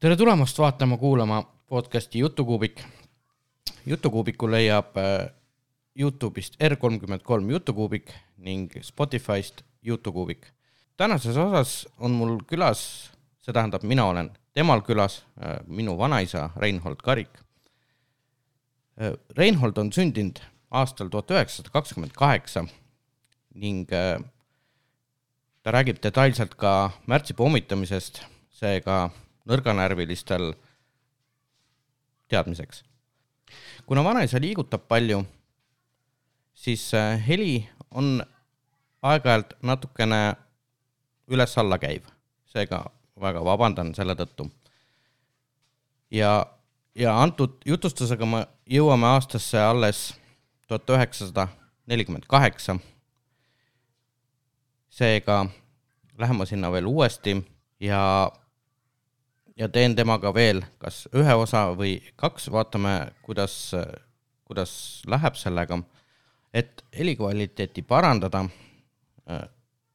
tere tulemast vaatama-kuulama podcasti Jutukuubik. jutukuubiku leiab äh, Youtube'ist R33 Jutukuubik ning Spotify'st Jutukuubik. tänases osas on mul külas, see tähendab, mina olen temal külas, äh, minu vanaisa Reinhold Karik. Äh, Reinhold on sündinud aastal tuhat üheksasada kakskümmend kaheksa ning ta räägib detailselt ka märtsi pommitamisest, seega nõrganärvilistel teadmiseks. kuna vanaisa liigutab palju, siis äh, heli on aeg-ajalt natukene üles-alla käiv, seega väga vabandan selle tõttu. ja, ja antud jutustusega me jõuame aastasse alles tuhat üheksasada nelikümmend kaheksa. seega lähen ma sinna veel uuesti ja ja teen temaga veel kas ühe osa või kaks, vaatame, kuidas, kuidas läheb sellega. et helikvaliteeti parandada,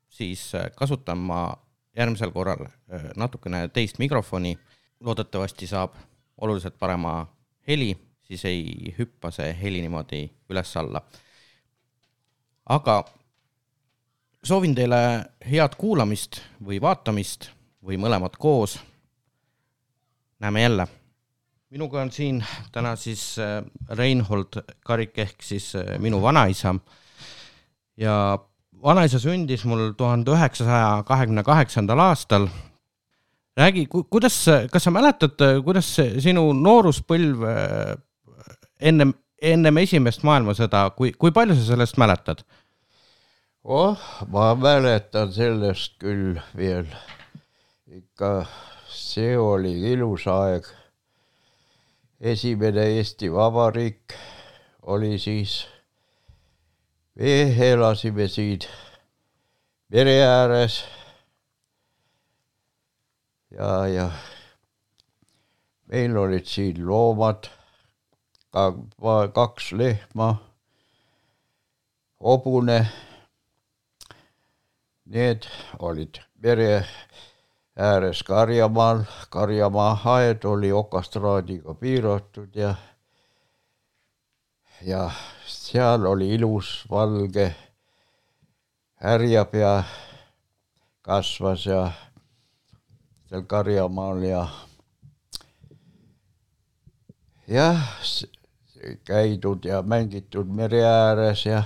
siis kasutan ma järgmisel korral natukene teist mikrofoni. loodetavasti saab oluliselt parema heli, siis ei hüppa see heli niimoodi üles-alla. aga soovin teile head kuulamist või vaatamist või mõlemat koos näeme jälle. minuga on siin täna siis äh, Reinhold Karik ehk siis äh, minu vanaisa. ja vanaisa sündis mul tuhande üheksasaja kahekümne kaheksandal aastal. räägi, kuidas, kas sa mäletad, kuidas sinu nooruspõlv äh, ennem, ennem esimest maailmasõda, kui, kui palju sa sellest mäletad? oh, ma mäletan sellest küll veel ikka see oli ilus aeg. esimene Eesti Vabariik oli siis, me elasime siin mere ääres. ja, ja meil olid siin loomad, kaks lehma, hobune. Need olid mere ääres Karjamaal, Karjamaa aed oli okastraadiga piiratud ja ja seal oli ilus valge härjapea kasvas ja seal Karjamaal ja jah, käidud ja mängitud mere ääres ja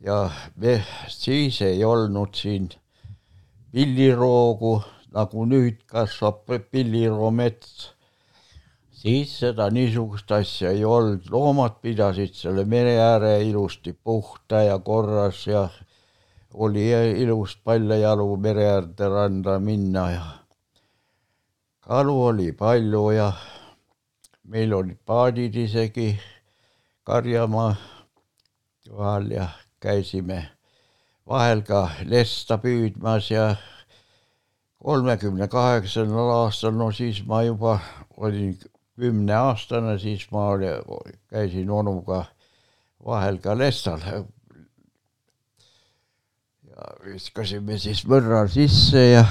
ja me siis ei olnud siin pilliroogu, nagu nüüd kasvab pilliroomets, siis seda niisugust asja ei olnud, loomad pidasid selle mere ääre ilusti puhta ja korras ja oli ilus paljajalu mere äärde randa minna ja kalu oli palju ja meil olid paadid isegi Karjamaa kohal ja käisime vahel ka lesta püüdmas ja kolmekümne kaheksandal aastal, no siis ma juba olin kümneaastane, siis ma oli, käisin onuga vahel ka lestal. ja viskasime siis mõrra sisse ja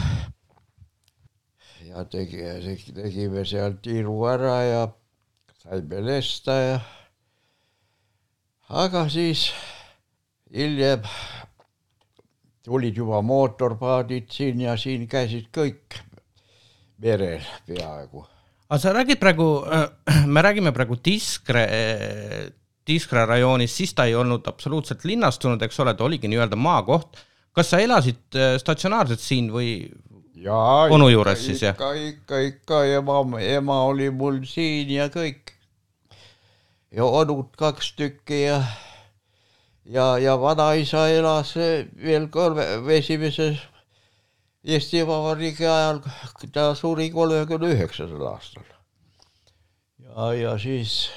ja tegi, tegime seal tiiru ära ja saime lesta ja aga siis hiljem tulid juba mootorpaadid siin ja siin käisid kõik merel peaaegu. aga sa räägid praegu, äh, me räägime praegu Tiskre, Tiskre rajoonist, siis ta ei olnud absoluutselt linnastunud, eks ole, ta oligi nii-öelda maakoht. kas sa elasid äh, statsionaarselt siin või Jaa, onu juures siis jah? ikka, ikka, ikka ema, ema oli mul siin ja kõik. ja onud kaks tükki ja ja, ja vanaisa elas veel kolme, esimese Eesti Vabariigi ajal, ta suri kolmekümne üheksandal aastal. ja, ja siis,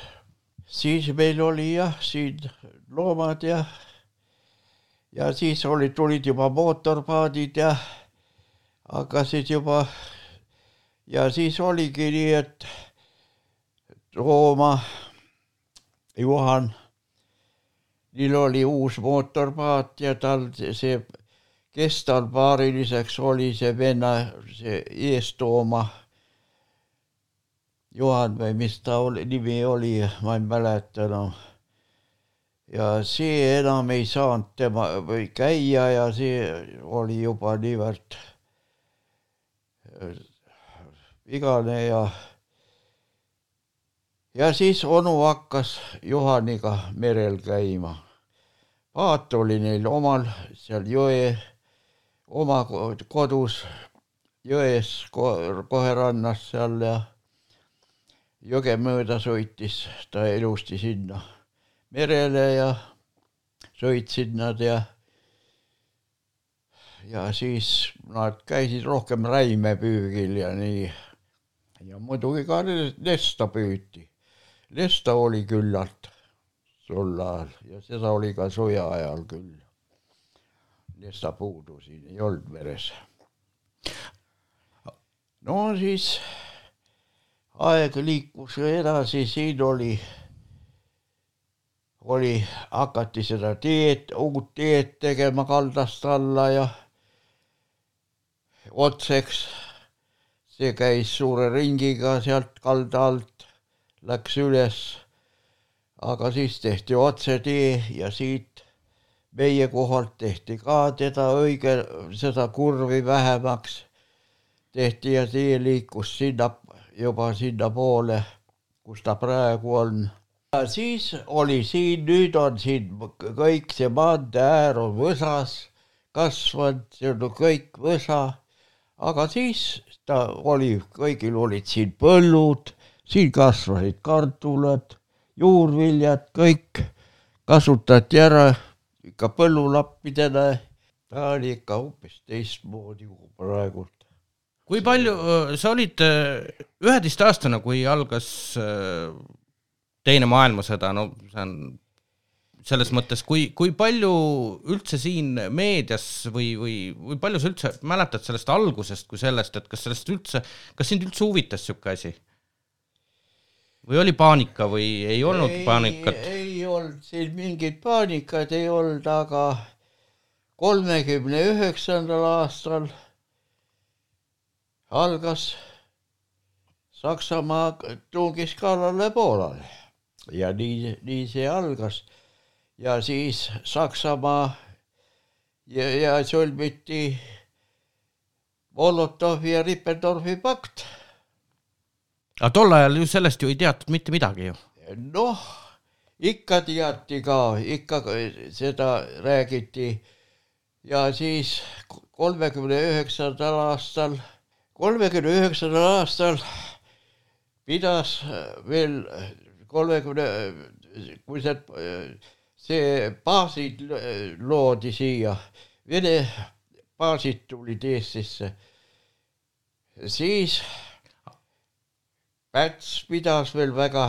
siis meil oli jah, siin loomad ja, ja siis olid, tulid juba mootorpaadid ja hakkasid juba ja siis oligi nii, et Rooma Juhan neil oli uus mootorpaat ja tal see, kes tal paariliseks oli, see venna, see eestooma. Juhan või mis ta oli, nimi oli, ma ei mäleta enam. No ja see enam ei saanud tema või käia ja see oli juba niivõrd äh, vigane ja ja siis onu hakkas Juhaniga merel käima. paat oli neil omal seal jõe, oma kodus jões kohe rannas seal ja jõge mööda sõitis ta ilusti sinna merele ja sõitsid nad ja ja siis nad käisid rohkem räimepüügil ja nii. ja muidugi ka lesta püüti. Lesta oli küllalt tol ajal ja seda oli ka sõja ajal küll. lesta puudu siin ei olnud meres. no siis aeg liikus edasi, siin oli oli, hakati seda teed, uut teed tegema kaldast alla ja otseks. see käis suure ringiga sealt kalda alt, läks üles. aga siis tehti otsetee ja siit meie kohalt tehti ka teda õige, seda kurvi vähemaks tehti ja tee liikus sinna, juba sinnapoole, kus ta praegu on siis oli siin, nüüd on siin kõik see maantee äär on võsas kasvanud, see on kõik võsa. aga siis ta oli, kõigil olid siin põllud, siin kasvasid kartulad, juurviljad, kõik kasutati ära ikka põllulappidena. ta oli ikka hoopis teistmoodi kui praegult kui palju, sa olid üheteistaastane, kui algas teine maailmasõda, no see on selles mõttes, kui, kui palju üldse siin meedias või, või, või palju sa üldse mäletad sellest algusest kui sellest, et kas sellest üldse, kas sind üldse huvitas niisugune asi? Või oli paanika või ei olnud ei, paanikat? ei olnud siin mingit paanikat ei olnud, aga kolmekümne üheksandal aastal algas Saksamaa tungis kallale Poolale ja nii, nii see algas. ja siis Saksamaa ja, ja sõlmiti Molotovi ja Ribbentropi pakt. Aga tol ajal ju sellest ju ei teatud mitte midagi ju. noh, ikka teati ka, ikka seda räägiti ja siis kolmekümne üheksandal aastal, kolmekümne üheksandal aastal pidas veel kolmekümne, kui see, see baasid loodi siia, Vene baasid tulid Eestisse, siis Päts pidas veel väga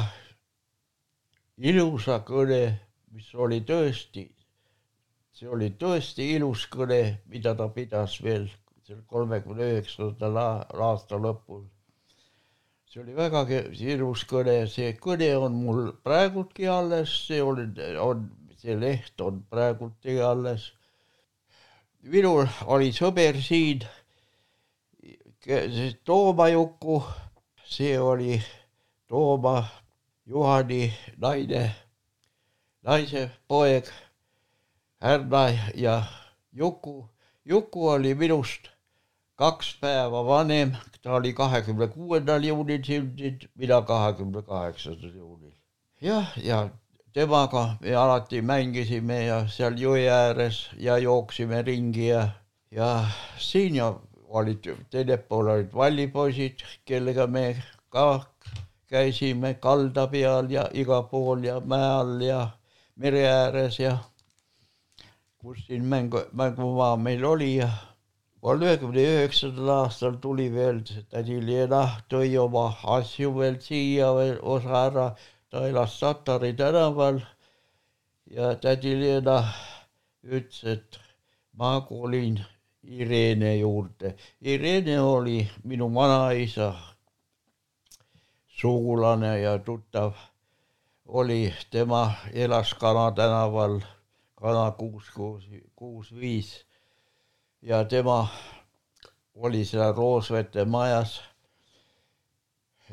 ilusa kõne, mis oli tõesti, see oli tõesti ilus kõne, mida ta pidas veel seal kolmekümne üheksandal aasta lõpul see oli vägagi ilus kõne, see kõne on mul praegultki alles, see oli, on, see leht on praegultki alles. minul oli sõber siin, Tooma Juku, see oli Tooma Juhani naine, naise poeg, Härna ja Juku. Juku oli minust kaks päeva vanem, ta oli kahekümne kuuendal juunil sündinud, mina kahekümne kaheksandal juunil. jah, ja temaga me alati mängisime ja seal jõe ääres ja jooksime ringi ja, ja siin ja olid, teine pool olid vallipoisid, kellega me ka käisime kalda peal ja igal pool ja mäe all ja mere ääres ja kus siin mängu, mängumaa meil oli ja kolmekümne üheksandal aastal tuli veel tädi Lena, tõi oma asju veel siia veel osa ära, ta elas Satari tänaval ja tädi Lena ütles, et ma kolin Irene juurde. Irene oli minu vanaisa sugulane ja tuttav oli, tema elas Kana tänaval, Kana kuus, kuus, kuus, viis ja tema oli seal Roosvete majas.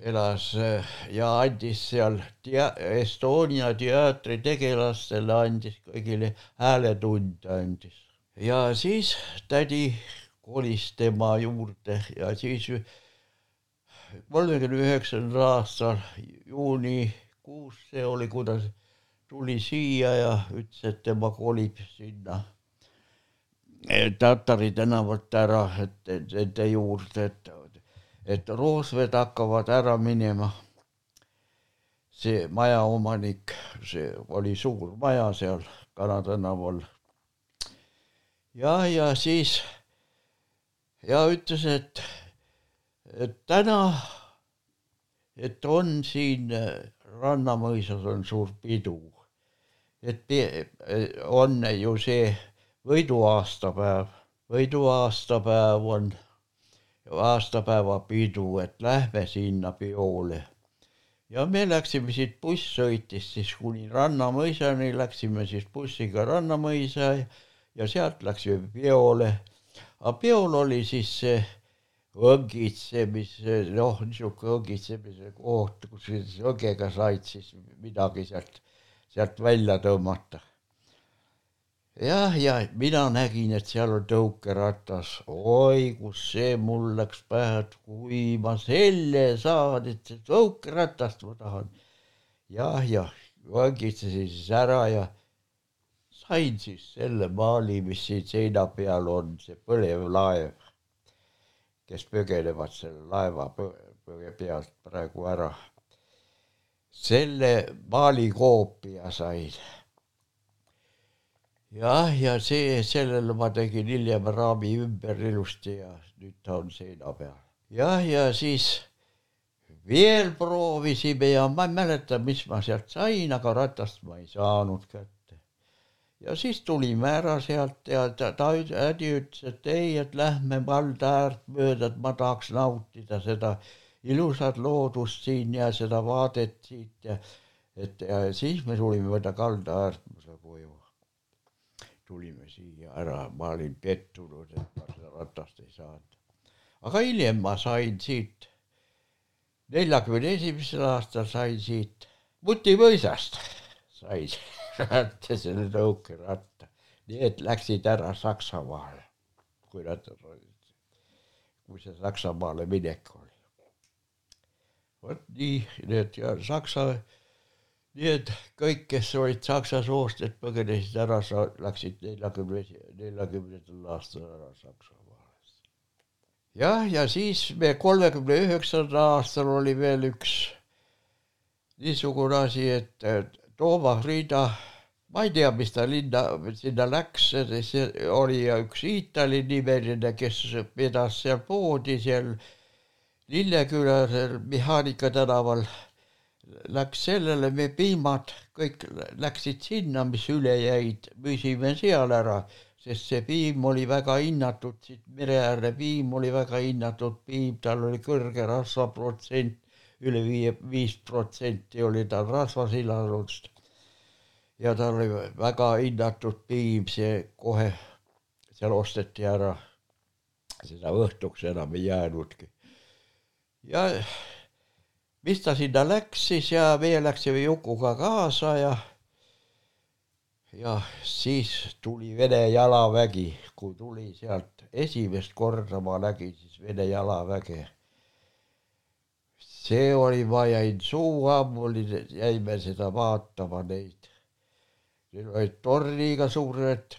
elas ja andis seal tea-, Estonia teatri tegelastele andis kõigile hääletunde andis. Ja siis tädi kolis tema juurde ja siis kolmekümne üheksandal aastal juunikuus see oli, kui ta tuli siia ja ütles, et tema kolib sinna Tatari tänavalt ära, et nende juurde, et et Roosved hakkavad ära minema. see majaomanik, see oli suur maja seal Kana tänaval. Ja, ja siis ja ütles, et, et täna, et on siin Rannamõisas on suur pidu, et on ju see võiduaastapäev, võiduaastapäev on aastapäevapidu, et lähme sinna peole. ja me läksime siit, buss sõitis siis kuni Rannamõisani, läksime siis bussiga Rannamõisa ja sealt läksime peole. aga peol oli siis see õngitsemise, noh, niisugune õngitsemise koht, kus siis õgega said siis midagi sealt, sealt välja tõmmata jah, ja mina nägin, et seal on tõukeratas, oi, kus see mul läks pähe, et kui ma selle saan, et tõukeratast ma tahan. jah, jah, vangitsesin siis ära ja sain siis selle maali, mis siin seina peal on, see põlev laev, kes põgenevad selle laeva pealt praegu ära. selle maali koopia sain jah, ja see, sellele ma tegin hiljem raami ümber ilusti ja nüüd ta on seina peal. jah, ja siis veel proovisime ja ma ei mäleta, mis ma sealt sain, aga ratast ma ei saanud kätte. Ja siis tulime ära sealt ja ta, ta, tädi ütles, et ei, et lähme valda äärt mööda, et ma tahaks nautida seda ilusat loodust siin ja seda vaadet siit ja et ja siis me tulime mööda kalda äärt koju tulime siia ära, ma olin pettunud, et ma seda ratast ei saanud. aga hiljem ma sain siit, neljakümne esimesel aastal sain siit Mutimõisast, sain selle tõukeratta, nii et läksid ära Saksamaale, kui nad olid, kui see Saksamaale minek oli. vot nii, need ja Saksa nii et kõik, kes olid saksa soost, et põgenesid ära, läksid neljakümne, neljakümnendal aastal ära Saksamaale. jah, ja siis me kolmekümne üheksandal aastal oli veel üks niisugune asi, et Toomas Riida, ma ei tea, mis ta linna, sinna läks, oli üks Iitali nimeline, kes pidas seal poodi seal Lilleküla Mehaanika tänaval. Läks sellele, me piimad kõik läksid sinna, mis üle jäid, müüsime seal ära, sest see piim oli väga hinnatud, mereäärne piim oli väga hinnatud piim, tal oli kõrge rasvaprotsent, üle viie, viis protsenti oli tal rasvasiladust. ja tal oli väga hinnatud piim, see kohe seal osteti ära. seda õhtuks enam ei jäänudki. ja mis ta sinna läks siis ja meie läksime Jukuga kaasa ja ja siis tuli Vene jalavägi, kui tuli sealt esimest korda ma nägin siis Vene jalaväge. See oli, ma jäin suu ammuli, jäime seda vaatama neid. Neil olid torniga suured,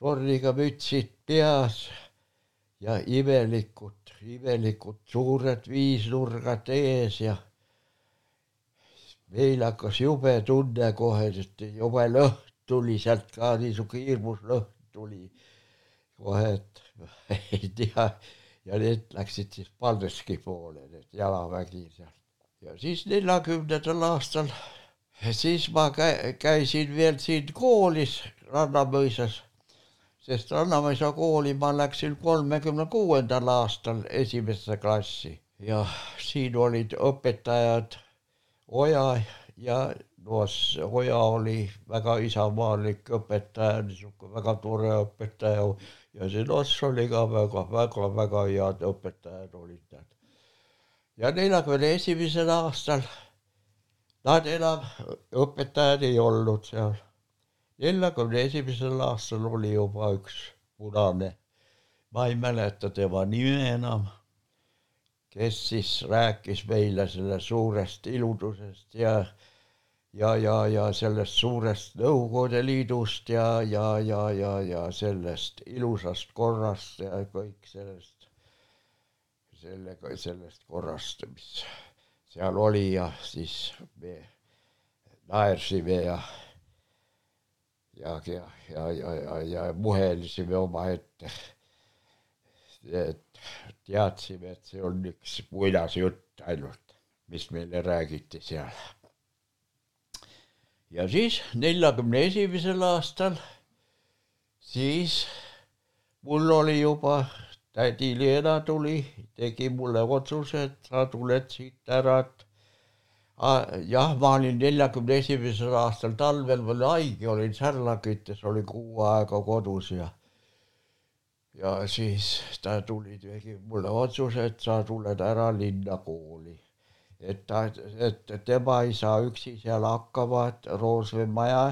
torniga mütsid peas ja imelikud imelikud suured viisnurgad ees ja meil hakkas jube tunne kohe, sest jube lõhn tuli sealt ka, niisugune hirmus lõhn tuli kohe, et ei tea ja need läksid siis Paldiski poole, need jalavägi sealt. ja siis neljakümnendal aastal, siis ma käisin veel siin koolis Rannamõisas sest Rannamõisa kooli ma läksin kolmekümne kuuendal aastal esimesse klassi ja siin olid õpetajad Oja ja Noos Oja oli väga isamaalik õpetaja, niisugune väga tore õpetaja ja see Noss oli ka väga-väga-väga head õpetajad olid nad. ja neljakümne esimesel aastal nad enam, õpetajad ei olnud seal. neljakümne esimesel aastal oli juba üks punane, ma ei mäleta tema nime enam, kes siis rääkis meile sellest suurest iludusest ja ja, ja, ja sellest suurest Nõukogude Liidust ja, ja, ja, ja, ja sellest ilusast korrast ja kõik sellest, sellega, sellest korrast, mis seal oli ja siis me naersime ja ja, ja, ja, ja, ja, ja muhelisime omaette. et teadsime, et see on üks muinasjutt ainult, mis meile räägiti seal ja siis neljakümne esimesel aastal, siis mul oli juba, tädi Leena tuli, tegi mulle otsuse, et sa tuled siit ära, et jah, ma olin neljakümne esimesel aastal talvel veel haige, olin särlaküttes, olin kuu aega kodus ja ja siis ta tuli, tegi mulle otsuse, et sa tuled ära linna kooli et ta, et tema ei saa üksi seal hakkama, et Roosvee maja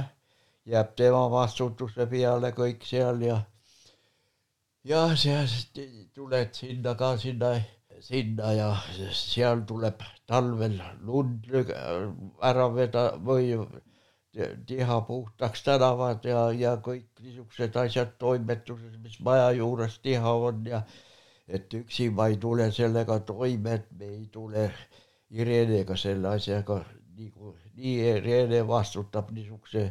jääb tema vastutuse peale kõik seal ja ja seal tuled sinna ka sinna, sinna ja seal tuleb talvel lund ära veda või teha puhtaks tänavad ja, ja kõik niisugused asjad toimetuses, mis maja juures teha on ja et üksi ma ei tule sellega toime, et me ei tule äh, Irenega selle asjaga, kui, nii Irene vastutab niisuguse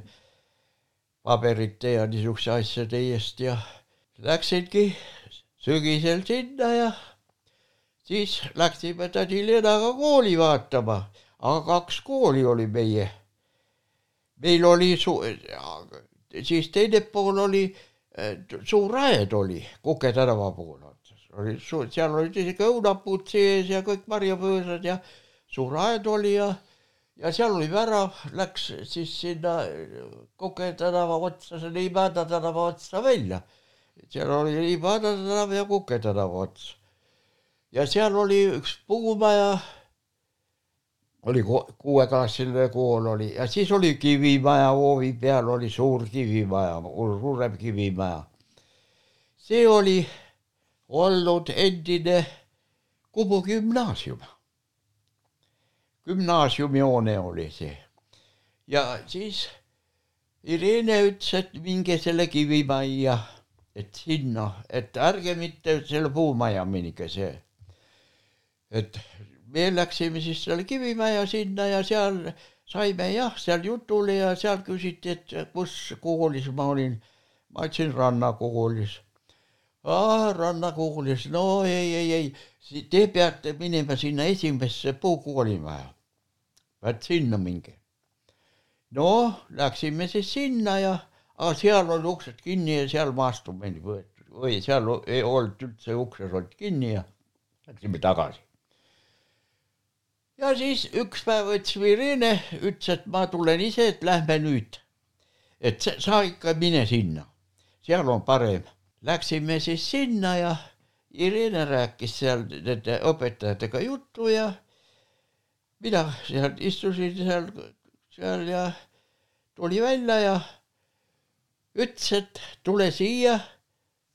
paberite ja niisuguse asjade eest ja läksingi sügisel sinna ja siis läksime tädi Lenaga kooli vaatama, aga kaks kooli oli meie. meil oli su-, siis teine pool oli, suur aed oli Kuke tänava pool otsas, oli suur, seal olid isegi õunapuud sees ja kõik marjapõõsad ja suur aed oli ja, ja seal oli värav, läks siis sinna Koke tänava otsa, see Liimäeda tänava otsa välja. seal oli Liimäeda tänav ja Kuke tänava ots. ja seal oli üks puumaja, oli kuueklassiline kool oli ja siis oli kivimaja hoovi peal oli suur kivimaja, suurem kivimaja. see oli olnud endine Kumu gümnaasium gümnaasiumihoone oli see. ja siis Irene ütles, et minge selle kivimajja, et sinna, et ärge mitte selle puumaja minge see. et me läksime siis selle kivimajja sinna ja seal saime jah, seal jutule ja seal küsiti, et kus koolis ma olin. ma ütlesin rannakoolis. aa, rannakoolis, no ei, ei, ei te peate minema sinna esimesse puukoolimaja. vaat sinna minge. no läksime siis sinna ja, aga seal oli uksed kinni ja seal maastumine võetud või seal ei olnud üldse uksed olid kinni ja läksime tagasi. ja siis üks päev võttis Irene, ütles, et ma tulen ise, et lähme nüüd. et sa ikka mine sinna, seal on parem. Läksime siis sinna ja Irene rääkis seal nende õpetajatega juttu ja mina seal istusin seal, seal ja tuli välja ja ütles, et tule siia,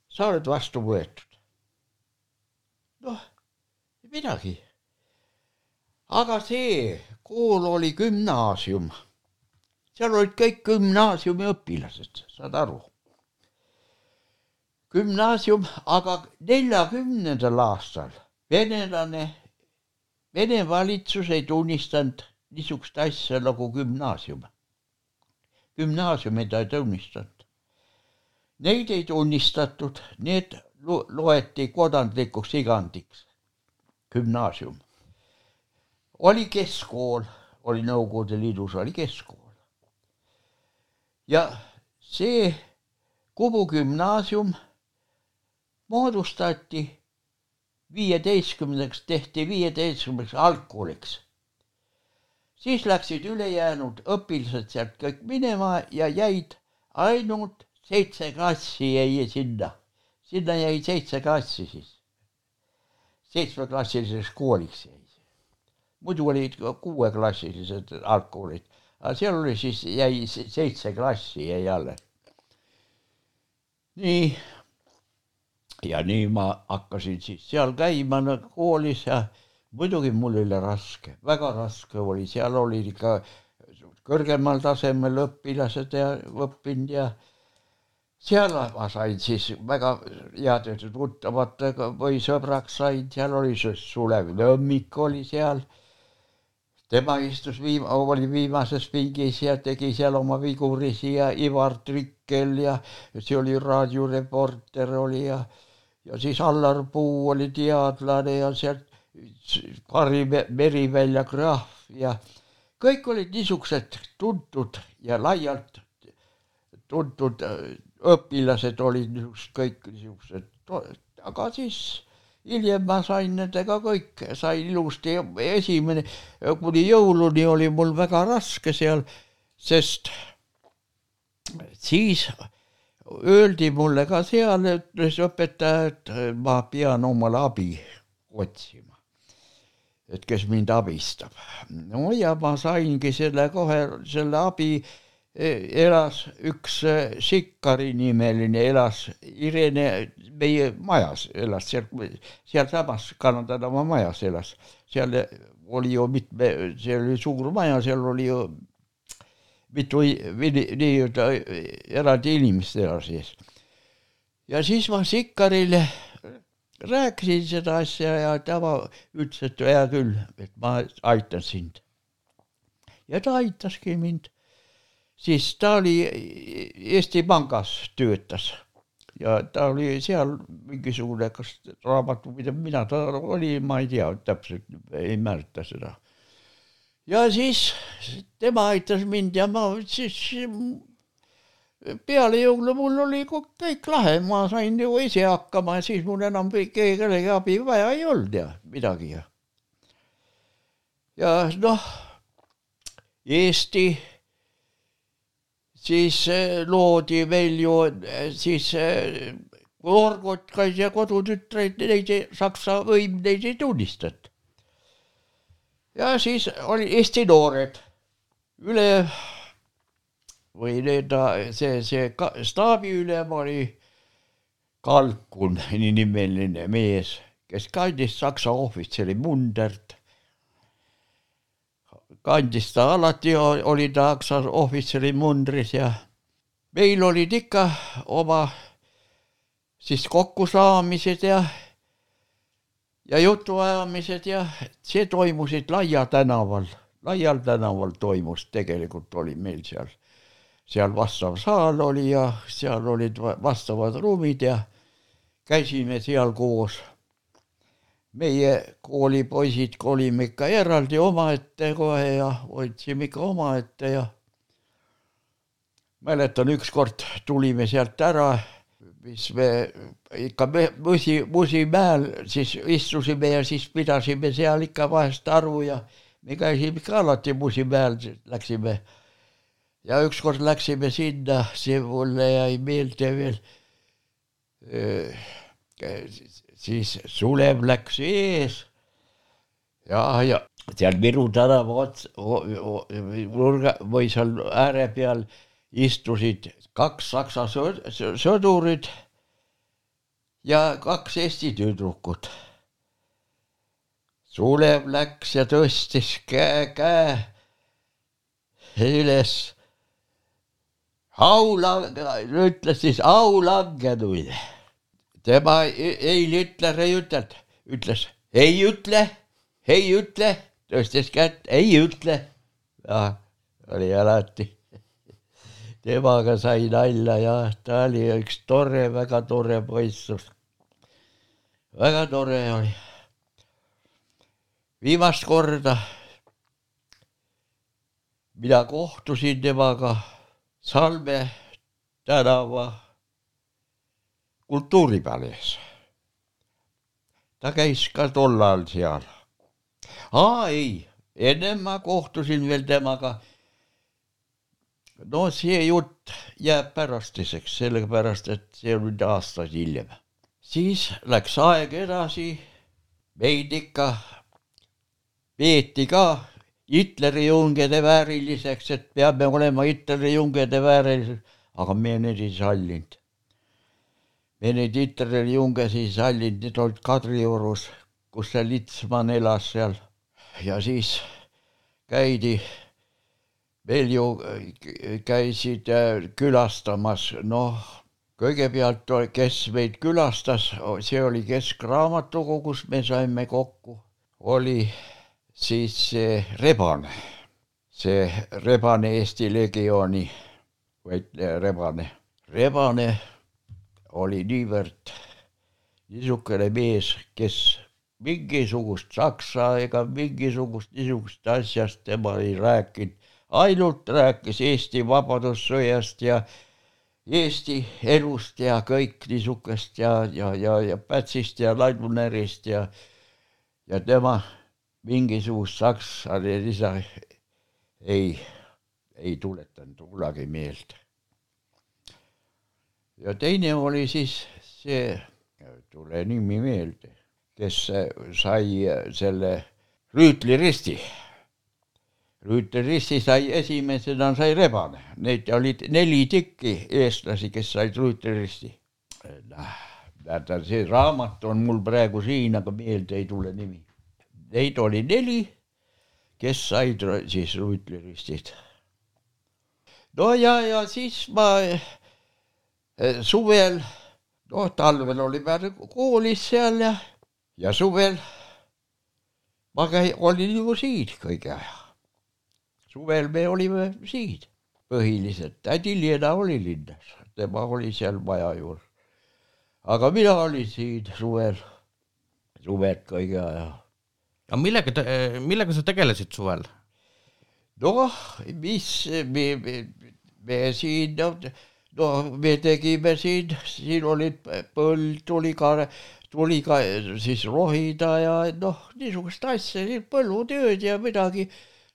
sa oled vastu võetud. noh, midagi. aga see kool oli gümnaasium. seal olid kõik gümnaasiumi õpilased, saad aru gümnaasium, aga neljakümnendal aastal venelane, Vene valitsus ei tunnistanud niisugust asja nagu gümnaasium. gümnaasiumi ta ei tunnistanud. Neid ei tunnistatud, need loeti kodanlikuks igandiks, gümnaasium. oli keskkool, oli Nõukogude Liidus, oli keskkool. ja see Kumu gümnaasium moodustati viieteistkümneks, tehti viieteistkümneks algkooliks. siis läksid ülejäänud õpilased sealt kõik minema ja jäid ainult seitse klassi jäi sinna, sinna jäi seitse klassi siis. seitsmeklassiliseks kooliks jäi muidu olid kuueklassilised algkoolid, aga seal oli siis, jäi seitse klassi jäi alles. nii, ja nii ma hakkasin siis seal käima koolis ja muidugi mul oli raske, väga raske oli, seal olid ikka kõrgemal tasemel õpilased ja õppinud ja seal ma sain siis väga heade tuttavatega või sõbraks sain, seal oli see Sulev Nõmmik oli seal. tema istus viim-, oli viimases pingis ja tegi seal oma vigurisi ja Ivar Trikkel ja see oli raadioreporter oli ja ja siis Allar Puu oli teadlane ja sealt Kari Merivälja krahv ja kõik olid niisugused tuntud ja laialt tuntud õpilased olid niisugused kõik niisugused, aga siis hiljem ma sain nendega kõik, sain ilusti, esimene, kuni jõuluni oli mul väga raske seal, sest siis öeldi mulle ka seal, ütles õpetaja, et ma pean omale abi otsima. et kes mind abistab. no ja ma saingi selle kohe, selle abi elas üks äh, Sikkari nimeline, elas Irene meie majas, elas seal, sealsamas Kanada tänava majas elas. seal oli ju mitme, see oli suur maja, seal oli ju mitu nii-öelda eraldi inimest elas sees. ja siis ma Sikkarile rääkisin seda asja ja tema ütles, et hea küll, et ma aitan sind. ja ta aitaski mind siis ta oli Eesti Pangas töötas ja ta oli seal mingisugune, kas raamatupidaja, mina ta oli, ma ei tea täpselt, ei mäleta seda. Ja siis tema aitas mind ja ma siis peale jõule mul oli kõik lahe, ma sain ju ise hakkama ja siis mul enam kellegi abi vaja ei olnud ja midagi ja. ja noh, Eesti siis eh, loodi meil ju eh, siis Orgotkaid ja kodutütreid, neid Saksa võim neid ei tunnistanud. Ja siis oli Eesti noored. Üle või need, see, see staabiülem oli Kalkun nimeline mees, kes kandis Saksa ohvitseri mundert. Kandis ta alati, oli ta Aksa ohvitseri mundris ja meil olid ikka oma siis kokkusaamised ja ja jutuajamised ja see toimusid Laia tänaval, Laial tänaval toimus, tegelikult oli meil seal, seal vastav saal oli ja seal olid vastavad ruumid ja käisime seal koos. Meie koolipoisid kolime ikka eraldi omaette kohe ja hoidsime ikka omaette ja mäletan, ükskord tulime sealt ära, mis me ikka me Musi, Musimäel siis istusime ja siis pidasime seal ikka vahest aru ja me käisime ikka alati Musimäel, läksime. Ja ükskord läksime sinna, see mulle jäi meelde veel siis Sulev läks ees. Ja, ja seal Viru tänava ots-, nurga või seal ääre peal istusid kaks saksa sõdurit ja kaks eesti tüdrukut. Sulev läks ja tõstis käe, käe üles. aulang-, ütles siis aulangenuile tema ei Hitler ei ütelnud, ütles ei ütle, ei ütle, tõstis kätt, ei ütle. jah, oli alati. Temaga sai nalja ja ta oli üks tore, väga tore poiss. väga tore oli. viimast korda mina kohtusin temaga Salme tänava kultuuripalees. ta käis ka tol ajal seal. aa ei, ennem ma kohtusin veel temaga. No see jutt jääb pärastiseks, sellepärast et see on nüüd aastaid hiljem. siis läks aeg edasi, meid ikka peeti ka Hitleri jungede vääriliseks, et peame olema Hitleri jungede väärilised, aga me neid ei sallinud. me neid Hitleri jungesi ei sallinud, need olid Kadriorus, kus see Litsman elas seal ja siis käidi veel ju käisid külastamas, noh, kõigepealt, kes meid külastas, see oli Keskraamatukogus, me saime kokku, oli siis see Rebane, see Rebane Eesti Legiooni võitleja Rebane. Rebane oli niivõrd niisugune mees, kes mingisugust saksa ega mingisugust niisugust asjast tema ei rääkinud, ainult rääkis Eesti Vabadussõjast ja Eesti elust ja kõik niisugust ja, ja, ja, ja Pätsist ja Laidunärist ja ja tema mingisugust saksa lisa ei, ei tuletanud kunagi meelde. ja teine oli siis see, tule nimi meelde kes sai selle rüütliristi. rüütliristi sai esimesena sai Rebane, neid olid neli tükki eestlasi, kes said rüütliristi. tead, see raamat on mul praegu siin, aga meelde ei tule nimi. Neid oli neli, kes said siis rüütliristid. no ja, ja siis ma suvel, noh, talvel olime koolis seal ja ja suvel ma käi-, olin ju siin kõige aja. Suvel me olime siin põhiliselt, tädi Liina oli linnas, tema oli seal maja juures. aga mina olin siin suvel, suved kõige aja. aga millega te, millega sa tegelesid suvel? noh, mis me, me, me siin, no me tegime siin, siin olid põld, tuli ka tuli ka siis rohida ja noh, niisugust asja, põllutööd ja midagi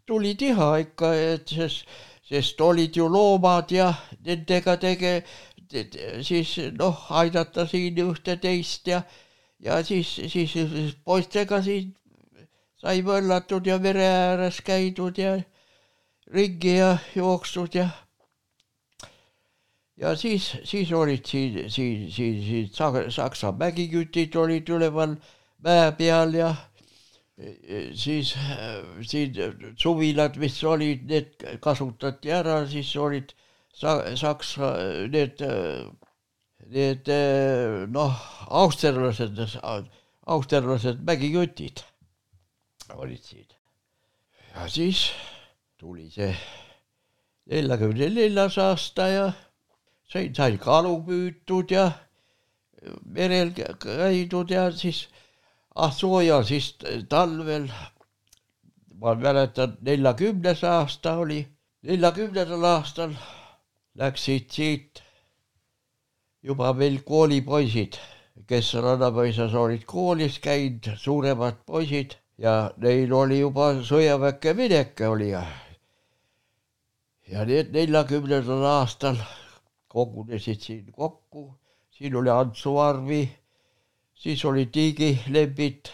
tuli teha ikka, et sest, sest olid ju loomad ja nendega tege-, siis noh, aidata siin ühte-teist ja, ja siis, siis, siis poistega siin sai möllatud ja mere ääres käidud ja ringi ja jookstud ja ja siis, siis olid siin, siin, siin, siin Saksa mägikütid olid üleval mäe peal ja siis siin suvilad, mis olid, need kasutati ära, siis olid sa-, Saksa need, need noh, austerlased, austerlased mägikütid olid siin. ja siis tuli see neljakümne neljas aasta ja sai, sai kalu püütud ja merel käidud ja siis ah soojal siis talvel, ma mäletan, neljakümnes aasta oli, neljakümnendal aastal läksid siit juba meil koolipoisid, kes Rannapäisas olid koolis käinud, suuremad poisid ja neil oli juba sõjaväkke minek oli. Ja ja need neljakümnendal aastal kogunesid siin kokku, siin oli Antsu Arvi, siis oli Tiigi Lembit,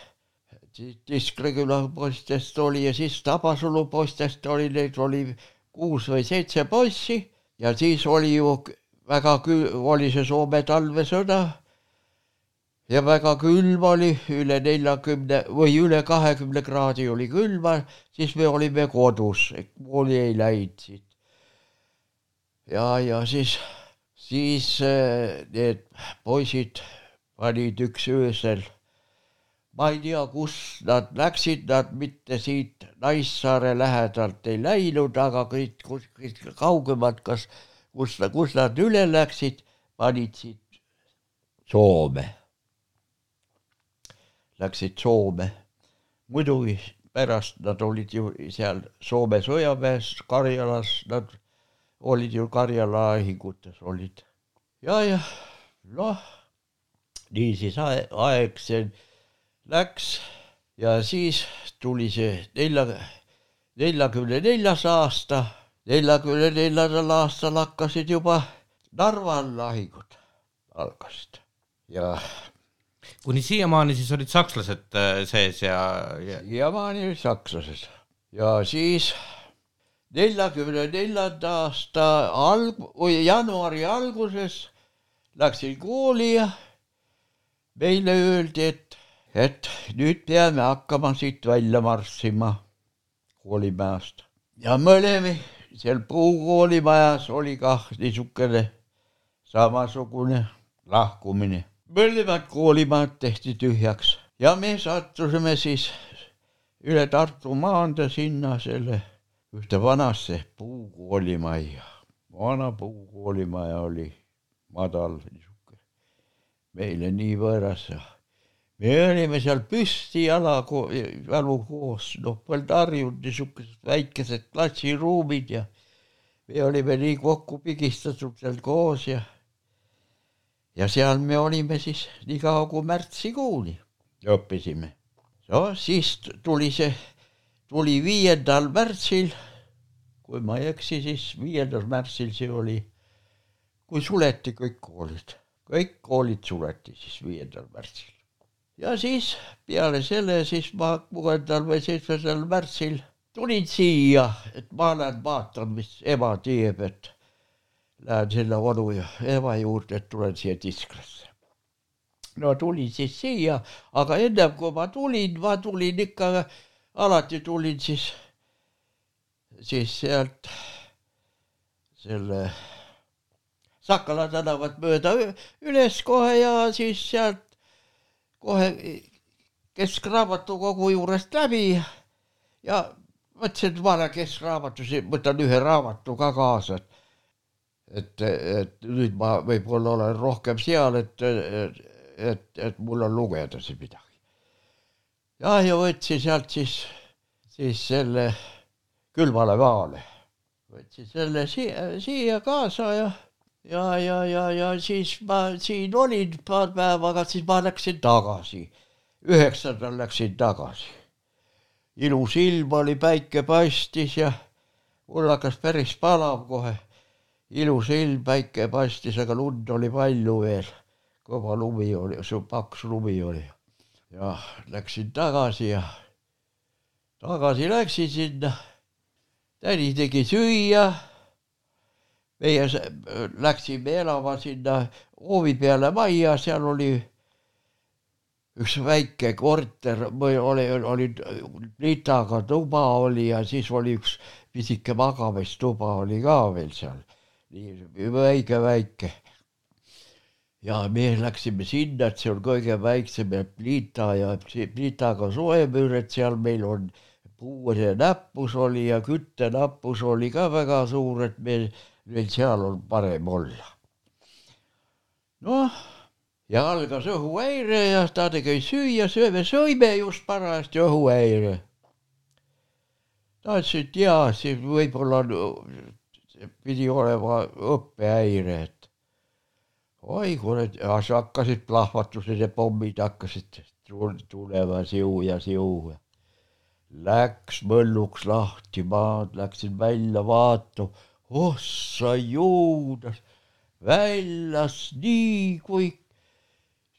siis Tiskre küla poistest oli ja siis Tabasalu poistest oli, neid oli kuus või seitse poissi ja siis oli ju väga kü-, oli see Soome talvesõda ja väga külm oli, üle neljakümne või üle kahekümne kraadi oli külma, siis me olime kodus, kooli ei läinud siit. ja, ja siis siis eh, need poisid panid üks öösel, ma ei tea, kus nad läksid, nad mitte siit Naissaare lähedalt ei läinud, aga kõik kuskilt kaugemalt, kas, kus, kus nad üle läksid, panid siit Soome. Läksid Soome. muidugi pärast nad olid ju seal Soome sõjaväes Karjalas, nad olid ju Karjala lahingutes olid. ja, ja noh, niisiis aeg see läks ja siis tuli see nelja, neljakümne neljas aasta, neljakümne neljandal aastal hakkasid juba Narva lahingud algasid ja kuni siiamaani siis olid sakslased äh, sees ja, ja... siiamaani olid sakslased. Ja siis neljakümne neljanda aasta alg-, jaanuari alguses läksin kooli ja meile öeldi, et, et nüüd peame hakkama siit välja marssima koolimajast ja me olime seal puukoolimajas oli kah niisugune samasugune lahkumine. mõlemad koolimajad tehti tühjaks ja me sattusime siis üle Tartu maantee sinna selle ühte vanasse puukoolimajja. vana puukoolimaja oli madal meile nii võõras me olime seal püsti jala, jalu koos, noh, polnud harjunud niisugused väikesed klassiruumid ja me olime nii kokku pigistatud seal koos ja ja seal me olime siis nii kaua kui märtsikuuni õppisime. no siis tuli see, tuli viiendal märtsil, kui ma ei eksi, siis viiendal märtsil see oli, kui suleti kõik koolid, kõik koolid suleti siis viiendal märtsil ja siis peale selle siis ma kuuendal või seitsmendal märtsil tulin siia, et ma lähen vaatan, mis ema teeb, et lähen sinna onu ja ema juurde, et tulen siia Tisklasse. no tulin siis siia, aga ennem kui ma tulin, ma tulin ikka, alati tulin siis, siis sealt selle Sakala tänavat mööda üles kohe ja siis sealt kohe keskraamatukogu juurest läbi ja mõtlesin, et ma lähen keskraamatusse, võtan ühe raamatu ka kaasa, et, et nüüd ma võib-olla olen rohkem seal, et, et, et, et mul on lugeda siin midagi. ja, ja võtsin sealt siis, siis selle külmale maale, võtsin selle siia, siia kaasa ja ja, ja, ja, ja siis ma siin olin paar päeva, aga siis ma läksin tagasi. üheksandal läksin tagasi. ilus ilm oli, päike paistis ja mul hakkas päris palav kohe. ilus ilm, päike paistis, aga lund oli palju veel. kõva lumi oli, paks lumi oli. ja läksin tagasi ja tagasi läksin sinna. tädi tegi süüa meie läksime elama sinna hoovi peale majja, seal oli üks väike korter või oli, oli plitaga tuba oli ja siis oli üks pisike magamistuba oli ka veel seal, nii väike, väike. ja me läksime sinna, et see on kõige väiksem plita ja plitaga soemüür, et seal meil on puue näppus oli ja küttenappus oli ka väga suur, et me meil seal on parem olla. noh, ja algas õhuhäire ja ta tegi süüa, sööme, sõime just parajasti õhuhäire. ta ütles, et jaa, see võib-olla pidi olema õppehäire, et oi kurat, hakkasid plahvatused ja pommid hakkasid tulema siu ja siu. Läks mölluks lahti, ma läksin välja vaatama oh sa juudas, väljas nii kui,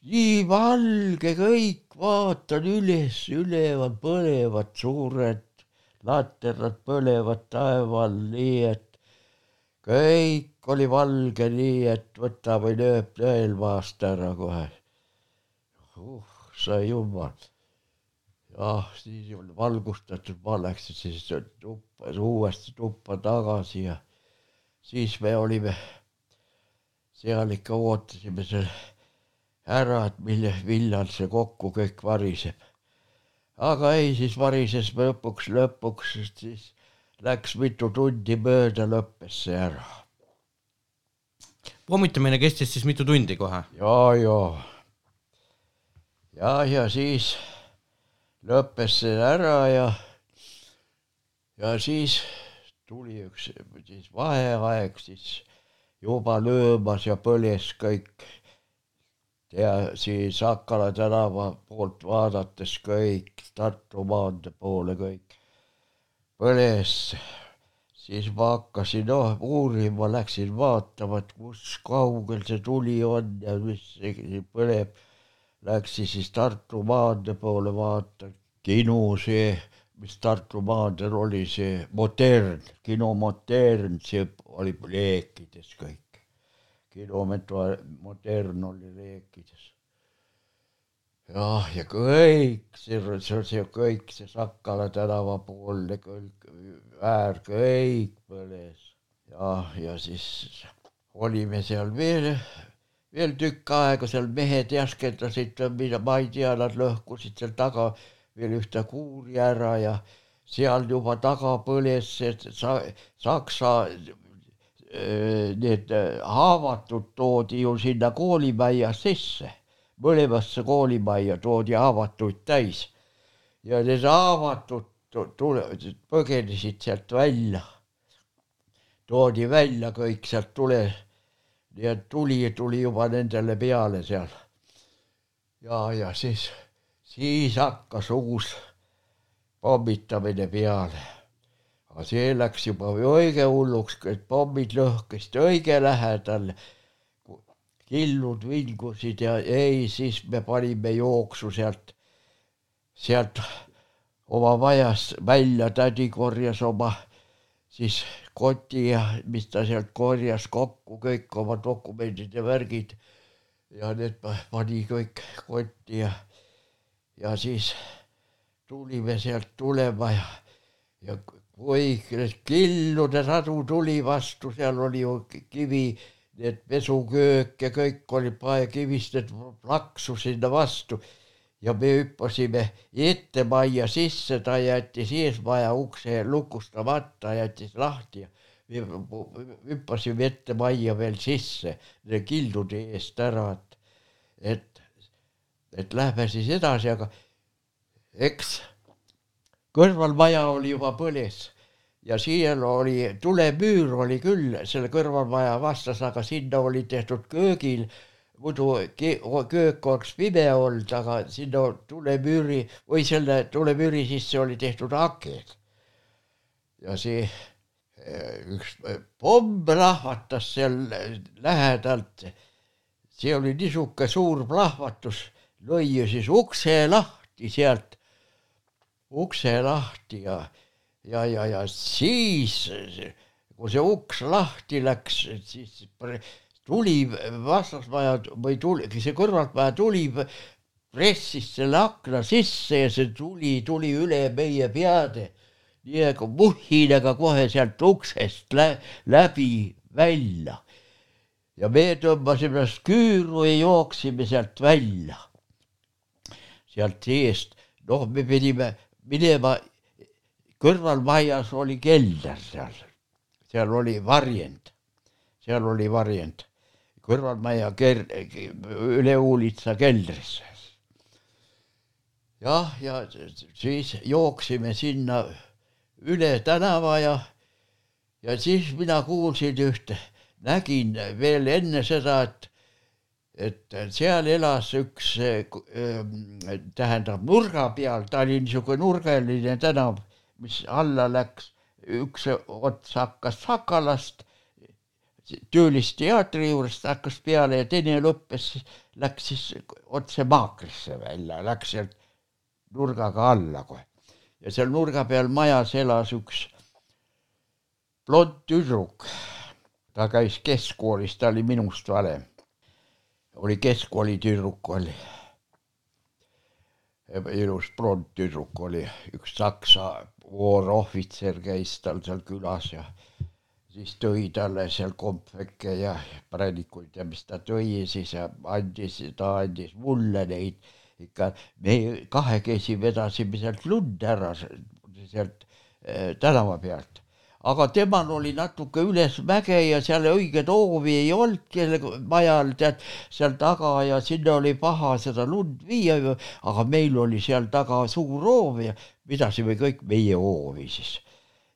nii valge kõik, vaatan üles, üleval põlevad suured laterad põlevad taeval, nii et kõik oli valge, nii et võta või lööb tõelmaast ära kohe. uh, sa jumal. jah, siis valgustatud, ma läksin siis tuppa, uuesti tuppa tagasi ja siis me olime seal ikka ootasime seal ära, et mille, millal see kokku kõik variseb. aga ei, siis varises lõpuks, lõpuks siis läks mitu tundi mööda, lõppes see ära. pommitamine kestis siis mitu tundi kohe? ja, ja. ja, ja siis lõppes see ära ja, ja siis tuli üks siis vaheaeg, siis juba löömas ja põles kõik. ja siis Akala tänava poolt vaadates kõik, Tartu maantee poole kõik põles. siis ma hakkasin noh uurima, läksin vaatama, et kus kaugel see tuli on ja mis põleb. läksin siis Tartu maantee poole vaata, kino see, mis Tartu maanteel oli, see Modern, kino Modern, see oli leekides kõik. kilomeetri Modern oli leekides. jah, ja kõik see, see, see kõik see Sakala tänava poolne kõik, äär kõik põles. jah, ja siis olime seal veel veel tükk aega seal mehed jaskendasid, mida ma ei tea, nad lõhkusid seal taga veel ühte kuuri ära ja seal juba taga põles see sa, Saksa need haavatud toodi ju sinna koolimajja sisse, mõlemasse koolimajja toodi haavatuid täis. Ja need haavatud tule, põgenesid sealt välja, toodi välja kõik sealt tule et tuli tuli juba nendele peale seal. ja, ja siis, siis hakkas uus pommitamine peale. aga see läks juba õige hulluks, et pommid lõhkesid õige lähedal. killud vingusid ja ei, siis me panime jooksu sealt, sealt oma majast välja, tädi korjas oma siis koti ja mis ta sealt korjas kokku kõik oma dokumendid ja värgid ja need pani kõik kotti ja, ja siis tulime sealt tulema ja, ja oi, killude sadu tuli vastu, seal oli ju kivi, need pesuköök ja kõik oli paekivist, need plaksus sinna vastu. Ja me hüppasime ettemajja sisse, ta jättis eesmaja ukse lukustamata, jättis lahti ja me hüppasime ettemajja veel sisse kildude eest ära, et, et, et lähme siis edasi, aga eks kõrvalmaja oli juba põles ja siial oli, tulemüür oli küll selle kõrvalmaja vastas, aga sinna oli tehtud köögil muidu köök oleks pime olnud, aga sinna tulemüüri või selle tulemüüri sisse oli tehtud aked. ja see eh, üks pomm plahvatas seal lähedalt. see oli niisugune suur plahvatus, lõi siis ukse lahti sealt, ukse lahti ja, ja, ja, ja siis, kui see uks lahti läks, siis tuli vastasmaja või tuli, see kõrvaltmaja tuli, pressis selle akna sisse ja see tuli, tuli üle meie peade. nii nagu muhinaga kohe sealt uksest lä läbi välja. ja me tõmbasime ennast küüru ja jooksime sealt välja. Sealt seest, noh, me pidime minema, kõrvalmajas oli kelder seal, seal oli varjend, seal oli varjend. Kõrvalmaja ker-, üle Uulitsa keldrisse. jah, ja siis jooksime sinna üle tänava ja, ja siis mina kuulsin ühte, nägin veel enne seda, et et seal elas üks, tähendab nurga peal, ta oli niisugune nurgaline tänav, mis alla läks, üks ots hakkas Sakalast Töölisteatri juurest hakkas peale ja teine lõppes, läks siis otse Maakrisse välja, läks sealt nurgaga alla kohe. ja seal nurga peal majas elas üks blond tüdruk. ta käis keskkoolis, ta oli minust vanem. Oli keskkooli tüdruk oli. ilus blond tüdruk oli, üks saksa voorohvitser käis tal seal külas ja siis tõi talle seal kompveke ja prädikuid ja mis ta tõi siis ja andis, ta andis mulle neid ikka, me kahekesi vedasime sealt lund ära sealt äh, tänava pealt. Aga temal oli natuke üles mäge ja seal õiget hoovi ei olnud kelle majal tead seal taga ja sinna oli paha seda lund viia, aga meil oli seal taga suur hoov ja pidasime kõik meie hoovi siis.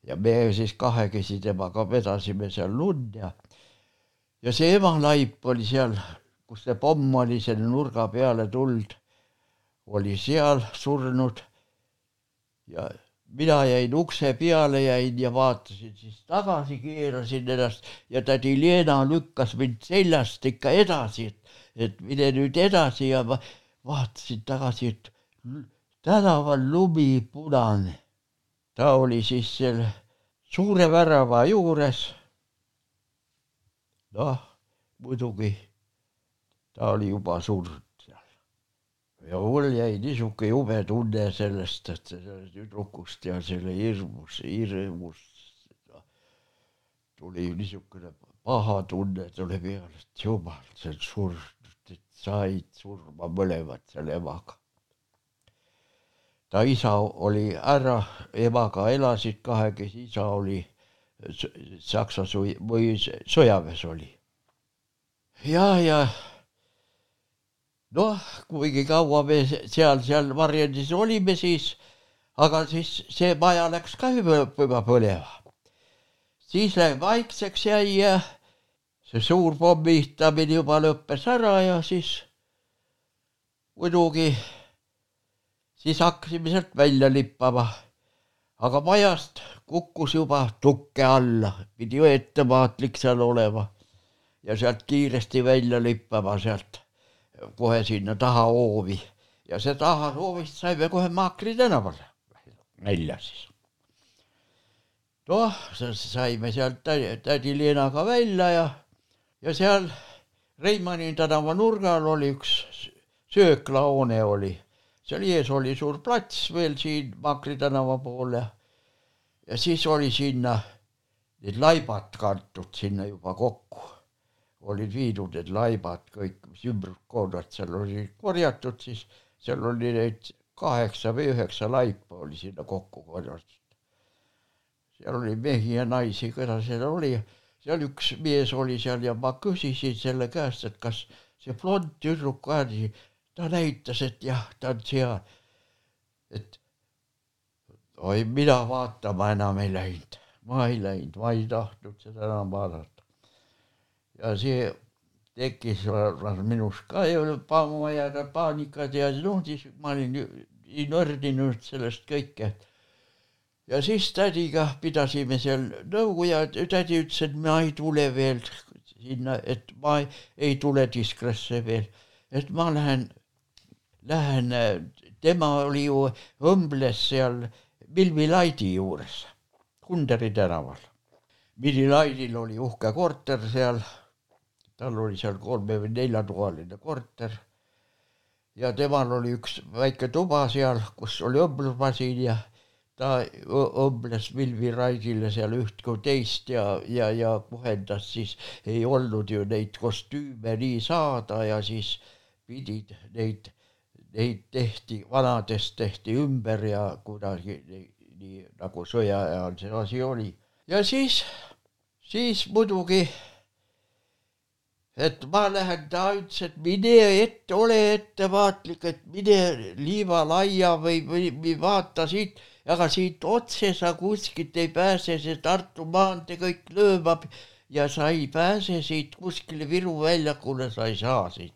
Ja me siis kahekesi temaga vedasime seal lund ja ja see emalaip oli seal, kus see pomm oli selle nurga peale tuld, oli seal surnud. Ja mina jäin ukse peale, jäin ja vaatasin siis tagasi, keerasin ennast ja tädi Leena lükkas mind seljast ikka edasi, et, et mine nüüd edasi ja ma vaatasin tagasi, et tänaval lumi punane. ta oli siis selle suure värava juures. noh, muidugi ta oli juba surnud. Ja mul jäi niisugune jube tunne sellest, et sellest tüdrukust ja selle hirmus, hirmus tuli niisugune paha tunne tuli peale, et jumal, see on surnud, et said surma mõlemad selle emaga. ta isa oli ära, emaga elasid kahekesi, isa oli Saksa või sõjaväes oli. ja, ja noh, kuigi kaua me seal, seal varjendis olime siis, aga siis see maja läks ka juba põlema siis läks vaikseks jäi ja see suur pommitamine juba lõppes ära ja siis muidugi siis hakkasime sealt välja lippama. aga majast kukkus juba tukke alla, pidi ettevaatlik seal olema ja sealt kiiresti välja lippama sealt kohe sinna taha hoovi. Ja see taha hoovist saime kohe Maakri tänavale. Välja siis. Noh, saime sealt tädi Leenaga välja ja, ja seal Reimanni tänava nurgal oli üks sööklahoone oli, seal ees oli suur plats veel siin Makri tänava pool ja, ja siis oli sinna need laibad kantud sinna juba kokku, olid viidud need laibad kõik, mis ümbruskorrad seal oli korjatud, siis seal oli neid kaheksa või üheksa laipa oli sinna kokku korjatud seal oli mehi ja naisi, keda seal oli, seal üks mees oli seal ja ma küsisin selle käest, et kas see blond tüdruk ka nii, ta näitas, et jah, ta on seal. et oi, mina vaatama enam ei läinud, ma ei läinud, ma ei tahtnud seda enam vaadata. Ja see tekkis minus ka ju paanikat ja noh, siis ma olin nördinud sellest kõike, ja siis tädiga pidasime seal nõu ja tädi ütles, et ma ei tule veel sinna, et ma ei, ei tule Diskresse veel, et ma lähen, lähen, tema oli ju õmbles seal Milvi Laidi juures, Kunderi tänaval. Milvi Laidil oli uhke korter seal, tal oli seal kolme või neljatoaline korter ja temal oli üks väike tuba seal, kus oli õmblusmasin ja ta õmbles Milvi Raidile seal üht kui teist ja, ja, ja puhendas, siis ei olnud ju neid kostüüme nii saada ja siis pidid neid, neid tehti, vanadest tehti ümber ja kuidagi nii, nii nagu sõja ajal see asi oli. ja siis, siis muidugi et ma lähen, ta ütles, et mine ette, ole ettevaatlik, et mine liivalaia või, või, või vaata siit, aga siit otse sa kuskilt ei pääse, see Tartu maantee kõik löömab ja sa ei pääse siit kuskile Viru väljakule, sa ei saa siit.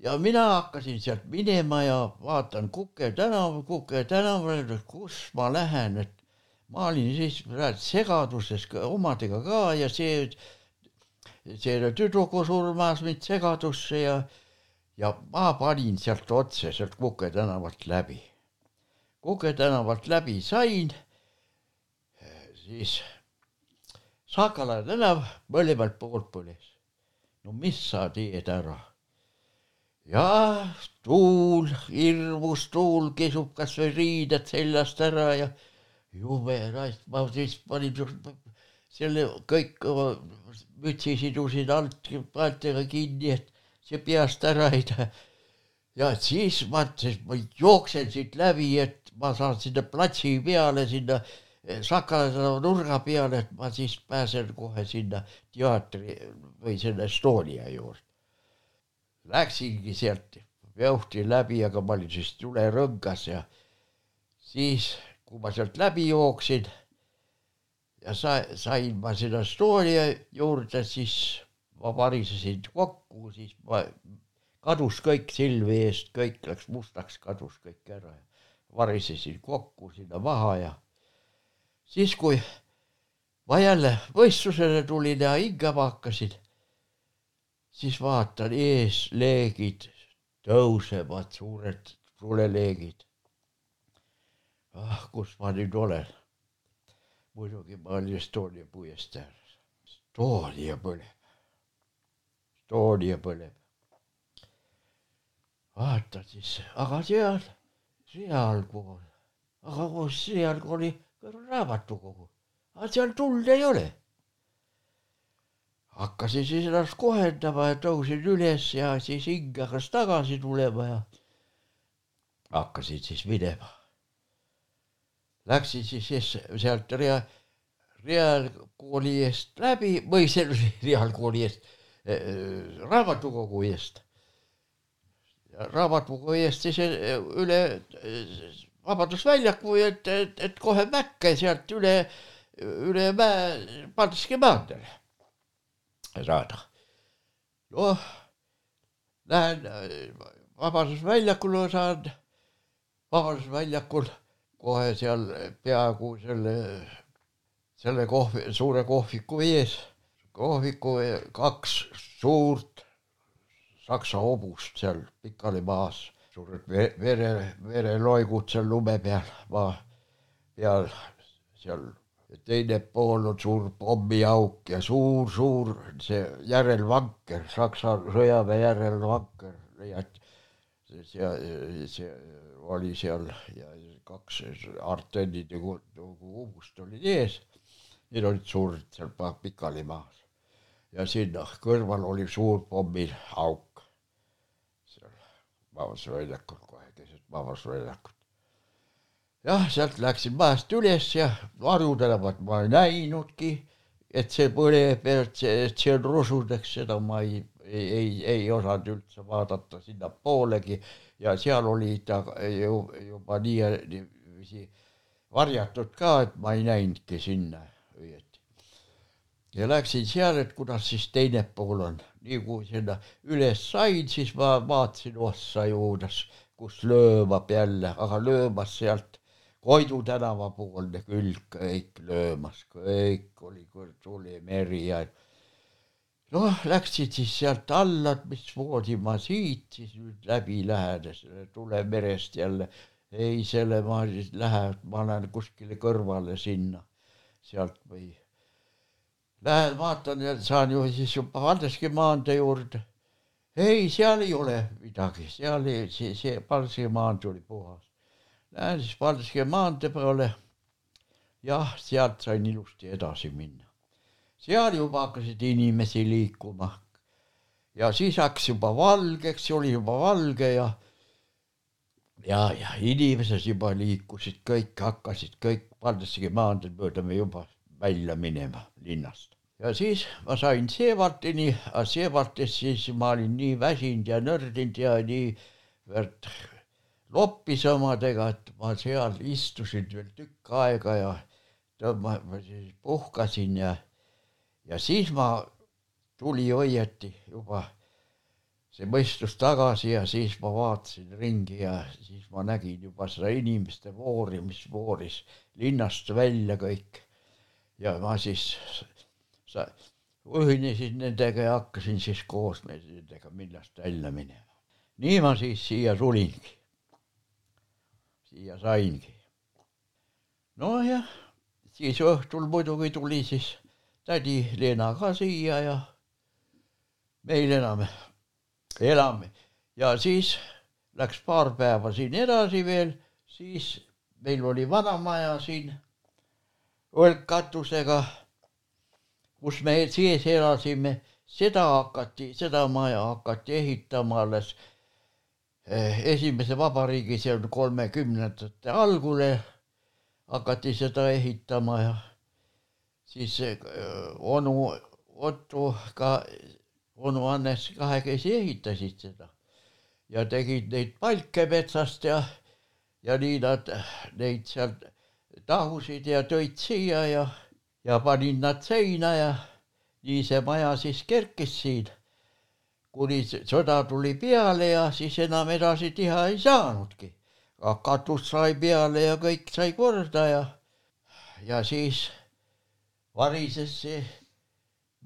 ja mina hakkasin sealt minema ja vaatan Kuke tänav, Kuke tänavale, kus ma lähen, et ma olin siis segaduses omadega ka ja see see tüdruku surmas mind segadusse ja, ja ma panin sealt otse sealt Kuke tänavalt läbi. Kuke tänavalt läbi sain, siis Sakala tänav mõlemalt poolt põles. no mis sa teed ära? ja tuul, hirmus tuul kisub kasvõi riided seljast ära ja jube raisk, ma siis panin selle kõik mütsi sidusin alt paeltega kinni, et see peast ära ei lähe. ja siis mõtlesin, ma jooksen siit läbi, et ma saan sinna platsi peale, sinna Sakala tänava nurga peale, et ma siis pääsen kohe sinna teatri või selle Estonia juurde. Läksingi sealt, jõuti läbi, aga ma olin siis tulerõngas ja siis, kui ma sealt läbi jooksin ja sa, sain ma sinna Estonia juurde, siis ma varisesin kokku, siis ma, kadus kõik silmi eest, kõik läks mustaks, kadus kõik ära. varisesin kokku sinna maha ja siis, kui ma jälle võistlusele tulin ja hingama hakkasin, siis vaatan ees leegid tõusevad suured tuleleegid. ah, kus ma nüüd olen? Muidugi ma olin Estonia puiestee ääres. Estonia põleb. Estonia põleb. vaata siis, aga seal, sealpool, aga kus sealpool oli raamatukogu, aga seal tuld ei ole hakkasin siis ennast kohendama ja tõusin üles ja siis hing hakkas tagasi tulema ja hakkasin siis minema. Läksin siis sealt rea-, reaalkooli eest läbi või selle reaalkooli eest äh,, raamatukogu eest. raamatukogu eest siis üle Vabadusväljaku, et, et, et kohe Mäkke sealt üle, üle mäe Paldiski maanteele saada. noh, lähen Vabadusväljakule saan, Vabadusväljakul kohe seal peaaegu selle, selle kohvi, suure kohviku ees, kohviku kaks suurt saksa hobust seal pikali maas, suured vere, vereloigud seal lume peal, maa peal, seal. Teine pool on suur pommiauk ja suur-suur see järelvanker, Saksa sõjaväe järelvanker, et see, see oli seal ja kaks artennide hubust olid ees. Need olid suured seal pikali maas. Ja sinna kõrval oli suur pommiauk. Seal Vabaduse väljakul, kohe keset Vabaduse väljakut jah, sealt läksin majast üles ja varjutänavat ma ei näinudki, et see põleb ja et see, et see on rusudeks, seda ma ei, ei, ei, ei osanud üldse vaadata sinnapoolegi. Ja seal oli ta ju juba nii, niiviisi varjatud ka, et ma ei näinudki sinna õieti. ja läksin seal, et kuidas siis teine pool on, nii kui sinna üles sain, siis ma vaatasin ossa juudas, kus löömab jälle, aga löömas sealt Koidu tänava poolne külg kõik löömas, kõik oli tuli meri ja noh, läksid siis sealt alla, mismoodi ma siit siis nüüd läbi lähen, tule merest jälle. ei, selle ma siis lähen, ma lähen kuskile kõrvale sinna, sealt või. Lähen vaatan ja saan ju siis juba Valdeski maantee juurde. ei, seal ei ole midagi, seal ei, see, see Paldiski maantee oli puhas Lähen siis Paldiski maantee peale. jah, sealt sain ilusti edasi minna. Seal juba hakkasid inimesi liikuma. ja siis hakkas juba valgeks, oli juba valge ja ja, ja inimesed juba liikusid, kõik hakkasid kõik Paldiski maanteed mööda me juba välja minema linnast. ja siis ma sain Seevartini, Seevartis siis ma olin nii väsinud ja nördinud ja nii väärt loppis omadega, et ma seal istusin veel tükk aega ja tõmba-, siis puhkasin ja, ja siis ma, tuli õieti juba see mõistus tagasi ja siis ma vaatasin ringi ja siis ma nägin juba seda inimeste voori, mis vooris linnast välja kõik. ja ma siis sa, ühinesin nendega ja hakkasin siis koos nendega linnast välja minema. nii ma siis siia tulingi siia saingi. nojah, siis õhtul muidugi tuli siis tädi Leena ka siia ja meil enam elame ja siis läks paar päeva siin edasi veel, siis meil oli vanamaja siin võlgkatusega, kus me sees elasime, seda hakati, seda maja hakati ehitama alles Eh, esimese vabariigi seal kolmekümnendate algule hakati seda ehitama ja siis eh, onu Otto ka, onu Hannes kahekesi ehitasid seda ja tegid neid palke metsast ja, ja nii nad neid sealt tahusid ja tõid siia ja, ja panid nad seina ja nii see maja siis kerkis siin kuni sõda tuli peale ja siis enam edasi teha ei saanudki. katus sai peale ja kõik sai korda ja, ja siis varises see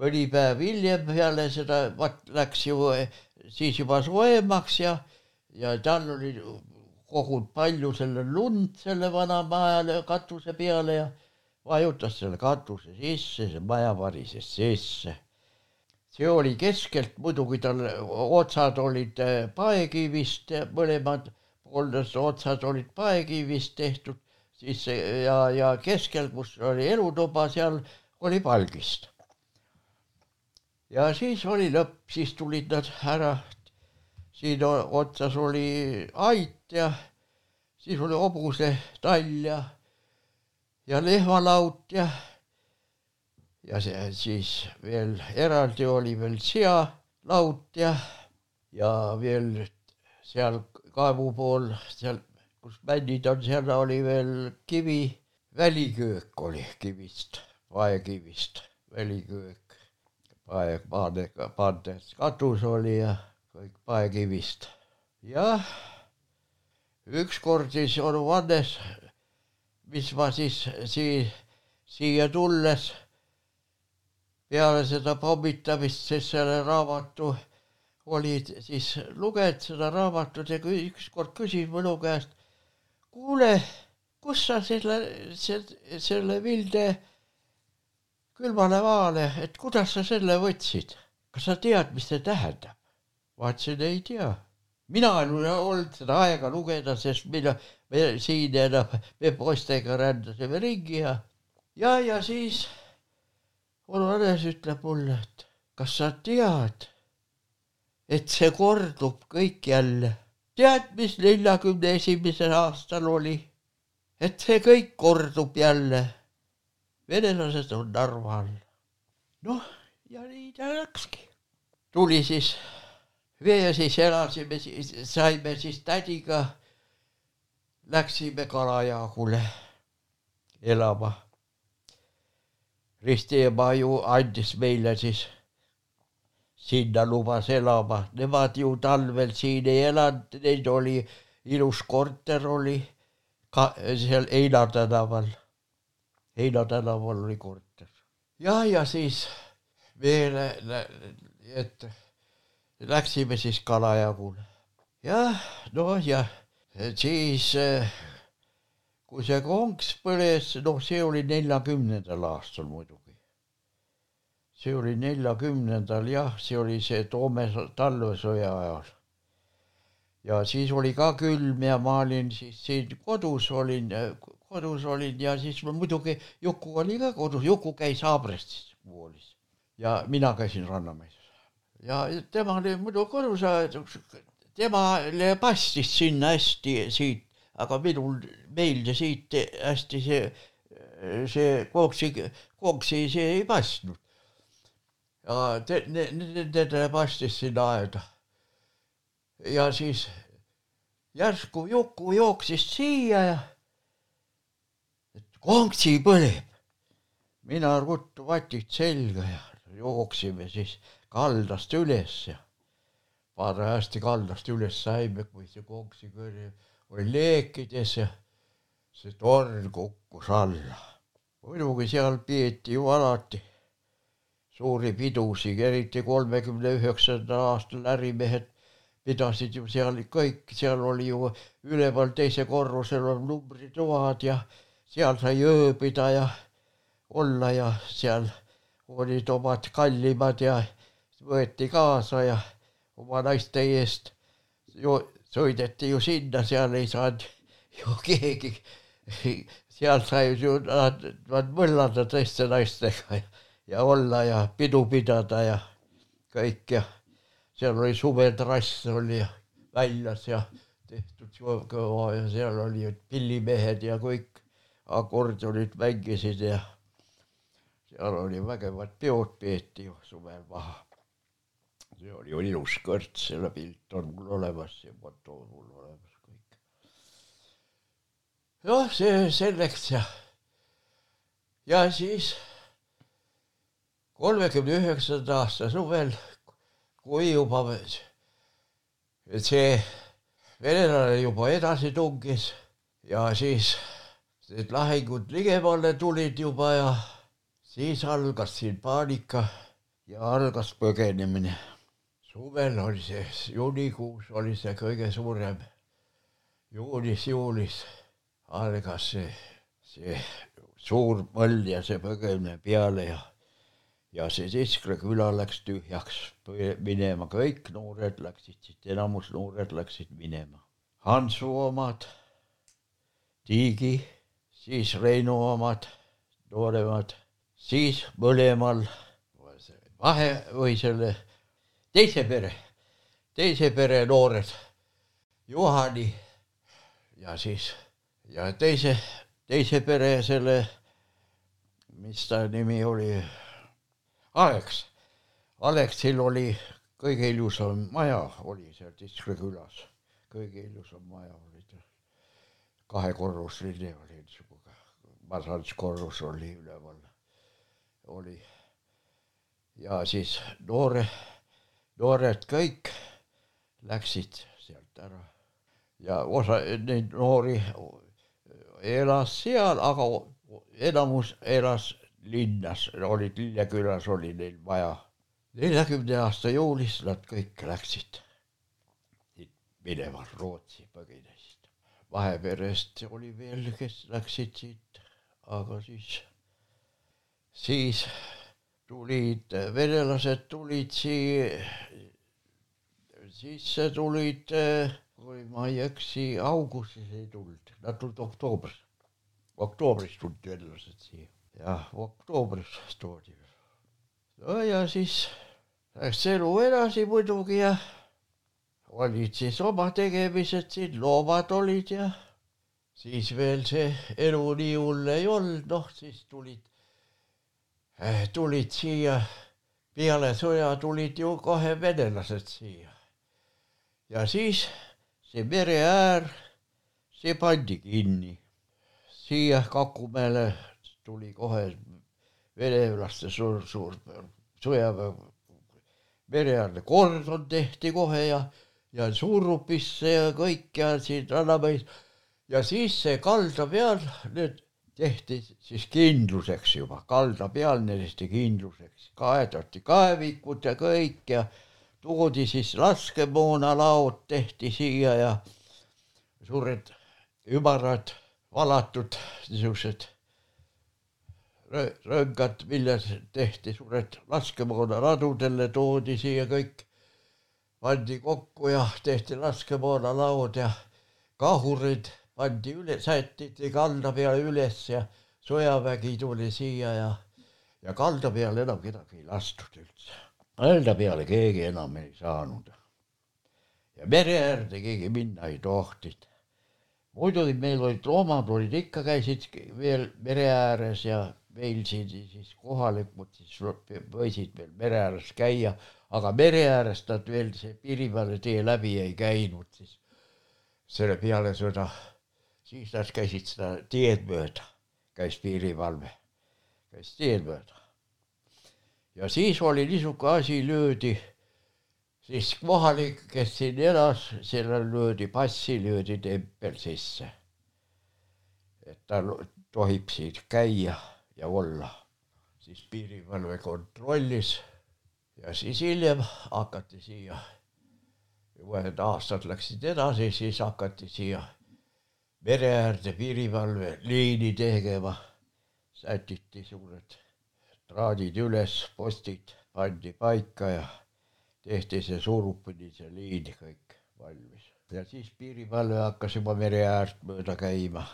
mõni päev hiljem peale seda, vaat läks ju siis juba soojemaks ja, ja tal oli kogunud palju selle lund selle vana maja katuse peale ja vajutas selle katuse sisse, see maja varises sisse. see oli keskelt, muidugi tal otsad olid äh, paekivist, mõlemad pooled otsad olid paekivist tehtud, siis ja, ja keskel, kus oli elutuba, seal oli palgist. ja siis oli lõpp, siis tulid nad ära siin otsas oli ait ja siis oli hobuse tall ja, ja lehmalaut ja, ja see siis veel eraldi oli veel sealaut ja, ja veel seal kaevu pool, seal, kus männid on, seal oli veel kivi, väliköök oli kivist, paekivist, väliköök, pae, paade, paades katus oli ja kõik paekivist. jah, ükskord siis onu Hannes, mis ma siis sii-, siia tulles peale seda pommitamist, siis selle raamatu olid siis lugenud seda raamatut ja ükskord küsis minu käest, kuule, kus sa selle, selle, selle Vilde külmale maale, et kuidas sa selle võtsid, kas sa tead, mis see tähendab? vaatasin, ei tea. mina ei olnud seda aega lugeda, sest mina, me siin enam, me poistega rändasime ringi ja, ja, ja siis onu Hannes ütleb mulle, et kas sa tead, et see kordub kõik jälle. tead, mis neljakümne esimesel aastal oli? et see kõik kordub jälle. Venelased on Narva all. noh, ja nii ta läkski. tuli siis ja siis elasime, saime siis tädiga, läksime Kalajaagule elama. Risti ema ju andis meile siis sinna lubas elama, nemad ju talvel siin ei elanud, neil oli ilus korter oli ka seal Einar tänaval. Einar tänaval oli korter. ja, ja siis veel, et läksime siis Kalajagule. jah, noh ja siis kui see konks põles, noh, see oli neljakümnendal aastal muidugi. see oli neljakümnendal jah, see oli see Toome talvesõja ajal. ja siis oli ka külm ja ma olin siis siin kodus olin, kodus olin ja siis ma muidugi, Juku oli ka kodus, Juku käis Aabrestis koolis ja mina käisin Rannamäes ja tema oli muidu kodus, temale passis sinna hästi siit, aga minul meeldis siit hästi see, see kooksi, kooksi see ei passnud. ja te, nendele passis sinna aeda. ja siis järsku Juku jooksis siia ja konksi põleb. mina ruttu vatid selga ja jooksime siis kaldast üles ja parajasti kaldast üles saime, kui see konksi kõri oli leekides ja see torn kukkus alla. muidugi seal peeti ju alati suuri pidusid, eriti kolmekümne üheksandal aastal ärimehed pidasid ju seal kõik, seal oli ju üleval teisel korrusel on numbritoad ja seal sai ööbida ja olla ja seal olid omad kallimad ja võeti kaasa ja oma naiste eest ju sõideti ju sinna, seal ei saanud ju keegi, seal sai ju nad, nad mõllata teiste naistega ja, ja olla ja pidu pidada ja kõik ja seal oli suvetrass oli väljas ja tehtud kõva ja seal oli pillimehed ja kõik akordionid mängisid ja seal oli vägevad peod peeti suvel maha see oli ju ilus kõrts, selle pilt on mul olemas ja foto on mul olemas kõik. noh, see selleks ja, ja siis kolmekümne üheksanda aasta suvel, kui juba see venelane juba edasi tungis ja siis need lahingud ligemale tulid juba ja siis algas siin paanika ja algas põgenemine suvel oli see, juunikuus oli see kõige suurem. juunis-juulis algas see, see suur mõll ja see põgemine peale ja ja see Seskre küla läks tühjaks minema, kõik noored läksid siit, enamus noored läksid minema. Hansu omad, Tiigi, siis Reinu omad, nooremad, siis mõlemal vahe või selle teise pere, teise pere noored, Juhani ja siis ja teise, teise pere selle, mis ta nimi oli Aleks, Aleksil oli kõige ilusam maja oli seal Tiskre külas, kõige ilusam maja oli tal. kahekorruseline oli niisugune, masantskorrus oli üleval, oli. ja siis noore, noored kõik läksid sealt ära ja osa neid noori elas seal, aga enamus elas linnas, olid Lillekülas oli neil maja. neljakümne aasta juulis nad kõik läksid minema, Rootsi põgenesid. Vaheperest oli veel, kes läksid siit, aga siis, siis tulid venelased tulid siia, sisse tulid, kui ma ei eksi, augustis ei tulnud, nad tulid oktoobris, oktoobris tulid venelased siia. Jah, oktoobris toodi. no ja siis läks elu edasi muidugi ja olid siis oma tegemised siin, loomad olid ja siis veel see elu nii hull ei olnud, noh siis tulid, eh, tulid siia, peale sõja tulid ju kohe venelased siia. ja siis see mere äär, see pandi kinni siia Kakumäele tuli kohe venelaste suur, suur sõjaväe mereäärne kordon tehti kohe ja, ja Suurupisse ja kõik ja siin rannamäis. Ja siis see kalda peal nüüd tehti siis kindluseks juba, kalda peal tehti kindluseks, kaedati kaevikud ja kõik ja toodi siis laskemoonalaod tehti siia ja suured ümarad valatud niisugused röngad, milles tehti suured laskemoonaradudele, toodi siia kõik, pandi kokku ja tehti laskemoonalaod ja kahurid pandi üle, sätiti kalda peale üles ja sõjavägi tuli siia ja, ja kalda peale enam kedagi ei lastud üldse. kalda peale keegi enam ei saanud. ja mere äärde keegi minna ei tohtinud muidugi meil olid loomad olid ikka, käisid veel mere ääres ja meil siin siis kohalikud siis võisid veel mere ääres käia, aga mere äärest nad veel see piirivalve tee läbi ei käinud siis selle peale sõda. Siis nad käisid seda teed mööda, käis piirivalve, käis teed mööda. ja siis oli niisugune asi, löödi siis kohalik, kes siin elas, sellel löödi passi, löödi tempel sisse. et ta tohib siin käia ja olla. siis piirivalve kontrollis ja siis hiljem hakati siia, uued aastad läksid edasi, siis hakati siia mere äärde piirivalve liini tegema. sätiti suured traadid üles, postid pandi paika ja tehti see suurupõdise liin kõik valmis ja siis piirivalve hakkas juba mere äärt mööda käima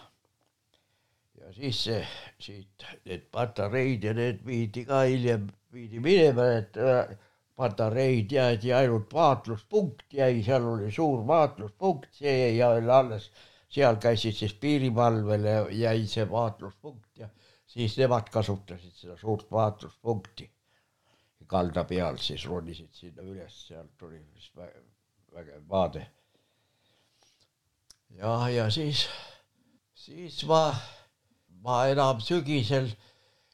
ja siis see siit need patareid ja need viidi ka hiljem viidi minema, et äh, patareid jäeti ainult vaatluspunkt jäi, seal oli suur vaatluspunkt, see jäi alles, seal käisid siis piirivalvele jäi see vaatluspunkt ja siis nemad kasutasid seda suurt vaatluspunkti. kalda peal siis ronisid sinna üles, sealt tuli vist vägev vaade. ja, ja siis, siis ma ma enam sügisel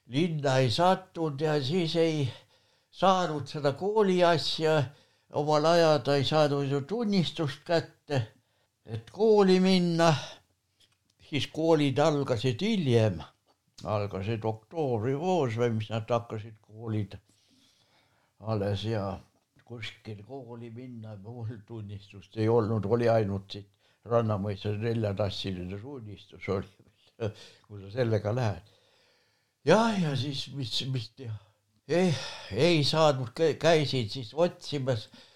linna ei sattunud ja siis ei saanud seda kooli asja omal ajada, ei saanud ju tunnistust kätte, et kooli minna. siis koolid algasid hiljem, algasid oktoobrikuus või mis nad hakkasid koolid alles ja kuskil kooli minna, mul tunnistust ei olnud, oli ainult siit Rannamõisa neljatassiline suunistus oli, kui sa sellega lähed. jah, ja siis mis, mis teha, ei, ei saanud, käisin siis otsimas Eh,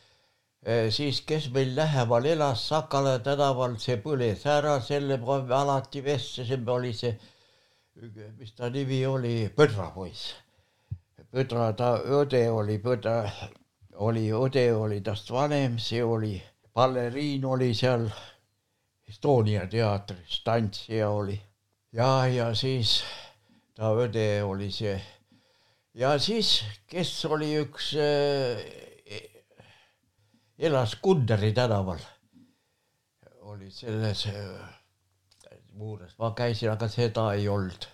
siis kes meil lähemal elas Sakala tänaval, see põles ära, selle me alati vestlesime, oli see, mis ta nimi oli, Põdra poiss. Põdra, ta õde oli, Põdra oli, õde oli tast vanem, see oli, balleriin oli seal Estonia teatris, tantsija oli. ja, ja siis ta õde oli see. ja siis, kes oli üks äh, elas Kunderi tänaval. oli selles juures, ma käisin, aga seda ei olnud.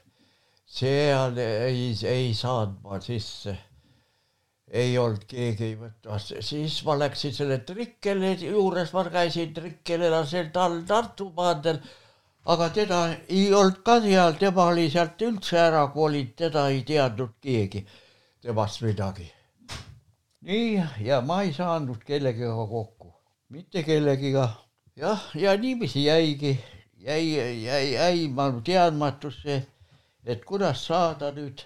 seal ei, ei saanud ma sisse. ei olnud keegi ei võtmas, siis ma läksin selle Trikkeli juures, ma käisin, Trikkel elas tal Tartu maanteel aga teda ei olnud ka seal, tema oli sealt üldse ära kolinud, teda ei teadnud keegi temast midagi nii, ja ma ei saanud kellegagi kokku, mitte kellegiga. jah, ja niiviisi jäigi, jäi, jäi, jäi ma teadmatusse, et kuidas saada nüüd,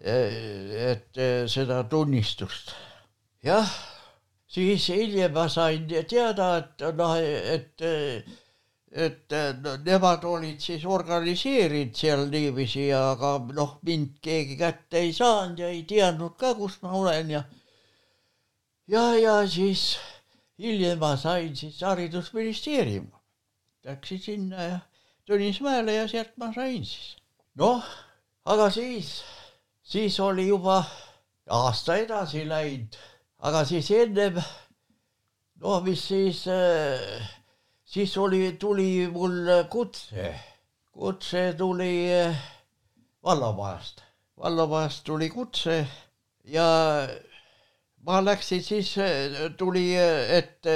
et seda tunnistust. jah, siis hiljem ma sain teada, et noh, et et nemad olid siis organiseerinud seal niiviisi, aga noh, mind keegi kätte ei saanud ja ei teadnud ka, kus ma olen ja ja, ja siis hiljem ma sain siis haridusministeeriumi. Läksin sinna ja Tõnismäele ja sealt ma sain siis. noh, aga siis, siis oli juba aasta edasi läinud, aga siis ennem, no mis siis äh, siis oli, tuli mul kutse, kutse tuli eh, vallamajast, vallamajast tuli kutse ja ma läksin siis, eh, tuli, eh, et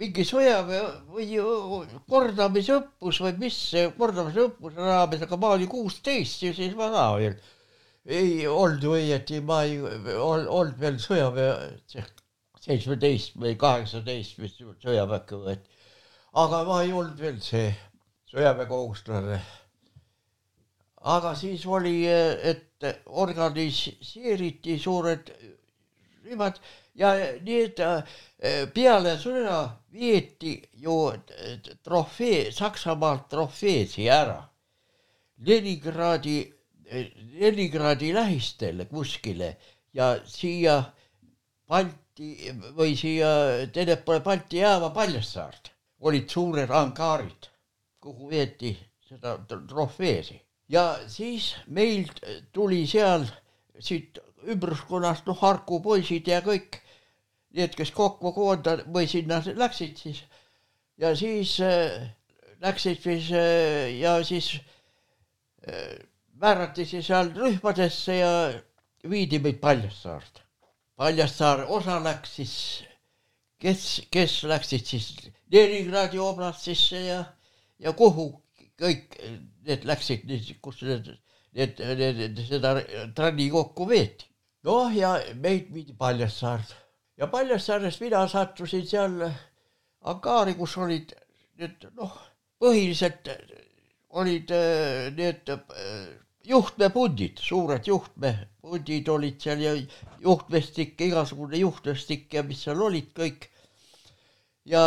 mingi sõjaväe või kordamisõppus või mis kordamisõppuse raames, aga ma olin kuusteist ja siis vana veel. ei olnud õieti, ma ei olnud veel sõjaväe, seitsmeteist või kaheksateist vist sõjaväkke võeti aga ma ei olnud veel see sõjaväekohuslane. aga siis oli, et organiseeriti suured rühmad ja need peale sõja vieti ju trofee, Saksamaalt trofeesi ära. Leningradi, Leningradi lähistele kuskile ja siia Balti või siia Tenepoole Balti jaama Paljassaart olid suured angaarid, kuhu veeti seda trofeesi ja siis meil tuli seal siit ümbruskonnast noh, Harku poisid ja kõik need, kes kokku koonda- või sinna läksid siis ja siis äh, läksid siis äh, ja siis äh, määrati siis seal rühmadesse ja viidi meid Paljassaarde. Paljassaar osa läks siis, kes, kes läksid siis Leningradi oblastisse ja, ja kuhu kõik need läksid, kus need, need, need, seda tralli kokku veeti. noh, ja meid viidi Paljassaarde ja Paljassaarest mina sattusin seal angaari, kus olid need noh, põhiliselt olid äh, need äh, juhtmepundid, suured juhtmepundid olid seal ja juhtmestik, igasugune juhtmestik ja mis seal olid kõik ja,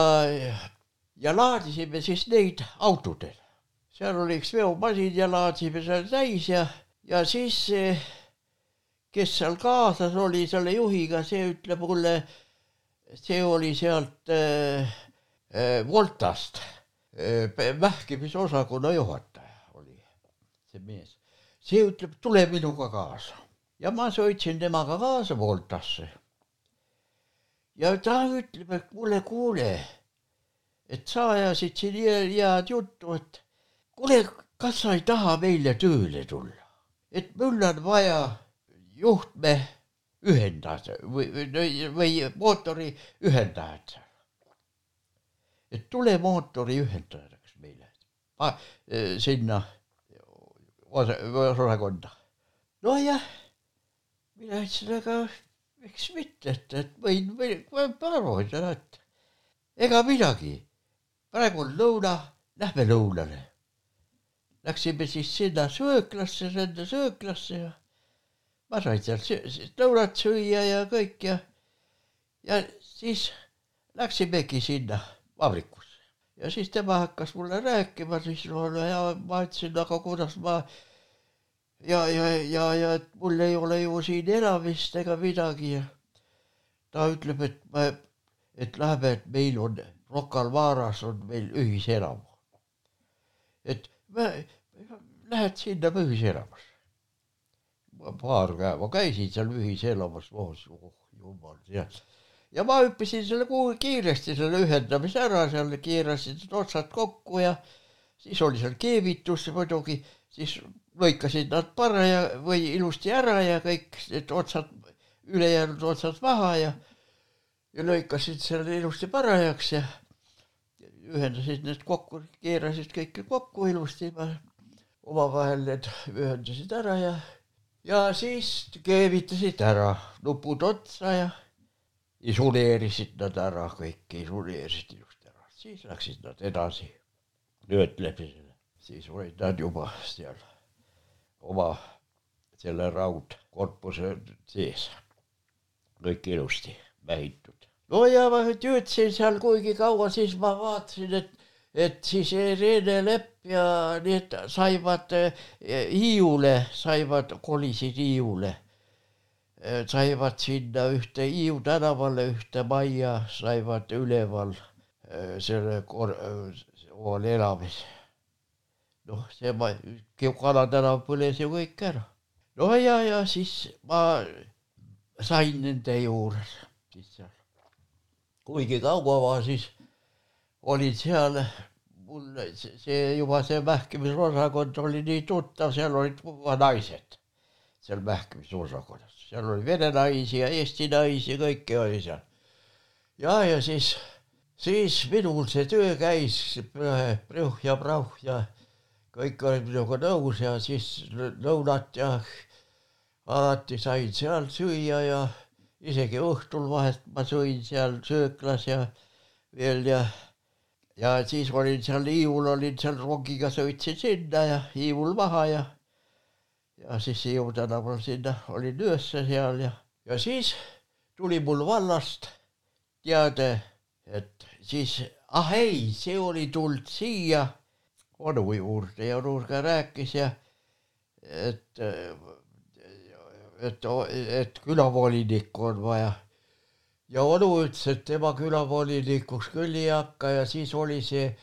ja laadisime siis neid autodel. seal oli üks veomasin ja laadisime seal täis ja, ja siis kes seal kaasas oli selle juhiga, see ütleb mulle, see oli sealt äh, äh, Voltast äh,, mähkimisosakonna juhataja oli see mees. see ütleb, tule minuga kaasa ja ma sõitsin temaga kaasa Voltasse ja ta ütleb, et kuule, kuule, et sa ajasid siin head juttu, et kuule, kas sa ei taha meile tööle tulla, et mul on vaja juhtme ühendada või, või, või mootori ühendajat. et tule mootori ühendajaks meile ah, sinna osakonda. nojah, mina ütlesin, aga miks mitte, et, et võin, võin, proovida, et ega midagi. praegu on lõuna, lähme lõunale. Läksime siis sinna sööklasse, nende sööklasse ja ma sain seal lõunat süüa ja kõik ja, ja siis läksimegi sinna vabrikusse ja siis tema hakkas mulle rääkima, siis no ja ma ütlesin, aga kuidas ma ja, ja, ja, ja et mul ei ole ju siin elamist ega midagi ta ütleb, et me, et läheme, et meil on Rocca al Maras on meil ühiselamu. et me, lähed sinna ühiselamusse. paar päeva käisin seal ühiselamus, oh jumal tead. ja ma hüppasin selle kuhugi kiiresti selle ühendamise ära, seal keerasin otsad kokku ja siis oli seal keevitus muidugi, siis lõikasid nad paraja või ilusti ära ja kõik need otsad, ülejäänud otsad maha ja ja lõikasid selle ilusti parajaks ja ühendasid need kokku, keerasid kõike kokku ilusti, omavahel need ühendasid ära ja ja siis keevitasid ära nupud otsa ja isoleerisid nad ära, kõik isoleerisid ilusti ära, siis läksid nad edasi töötlemisele, siis olid nad juba seal oma selle raudkorpuse sees. kõik ilusti mähitud. no ja ma töötasin seal kuigi kaua, siis ma vaatasin, et, et siis Rene Lepp ja need saivad Hiiule, saivad, kolisid Hiiule. saivad sinna ühte Hiiu tänavale, ühte majja, saivad üleval selle kor-, omal elamis noh, see ma, Kala tänav põles ju kõik ära. no ja, ja siis ma sain nende juures siis seal. kuigi kaua ma siis olin seal, mul see juba see mähkimisosakond oli nii tuttav, seal olid naised seal mähkimisosakonnas, seal oli vene naisi ja eesti naisi, kõiki oli seal. ja, ja siis, siis minul see töö käis, prõh ja prauh ja kõik olid minuga nõus ja siis lõunat ja alati sain seal süüa ja isegi õhtul vahest ma sõin seal sööklas ja veel ja ja siis olin seal Hiiul, olin seal rongiga, sõitsin sinna ja Hiiul maha ja ja siis Hiiu tänaval sinna olin öösse seal ja, ja siis tuli mul vallast teade, et siis, ah ei, see oli tulnud siia onu juurde ja ka rääkis ja et, et, et külavolinikku on vaja. ja onu ütles, et tema külavolinikuks küll ei hakka ja siis oli see,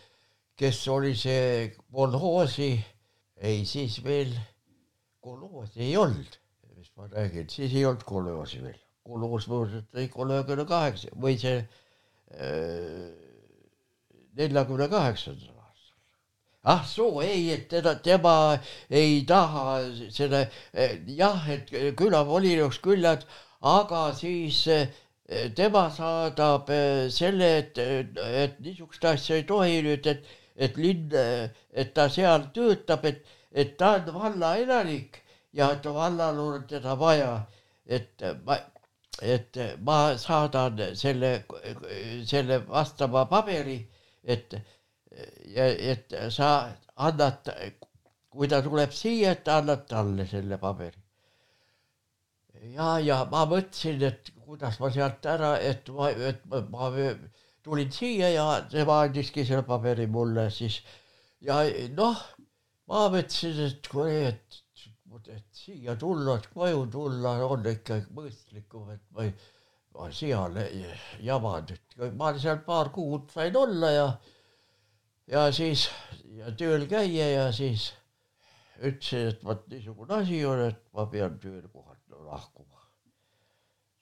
kes oli see kolhoosi, ei siis veel kolhoosi ei olnud, mis ma räägin, siis ei olnud kolhoosi veel, kolhoos moodustati kolmekümne kaheksa või see äh, neljakümne kaheksandal ah soo, ei, et teda, tema ei taha selle, eh, jah, et külavolikogus küll, et aga siis eh, tema saadab eh, selle, et, et niisugust asja ei tohi nüüd, et, et linn, et ta seal töötab, et, et ta on vallaelanik ja et vallal on teda vaja, et ma, et ma saadan selle, selle vastava paberi, et et sa annad, kui ta tuleb siia, et annad talle selle paberi. ja, ja ma mõtlesin, et kuidas ma sealt ära, et ma, et ma, ma tulin siia ja tema andiski selle paberi mulle siis ja noh, ma mõtlesin, et kui, et, et siia tulla, et koju tulla on ikka mõistlikum, et ma ei, ma seal jaman, et ma seal paar kuud sain olla ja ja siis ja tööl käia ja siis ütlesin, et vot niisugune asi on, et ma pean töökohalt lahkuma.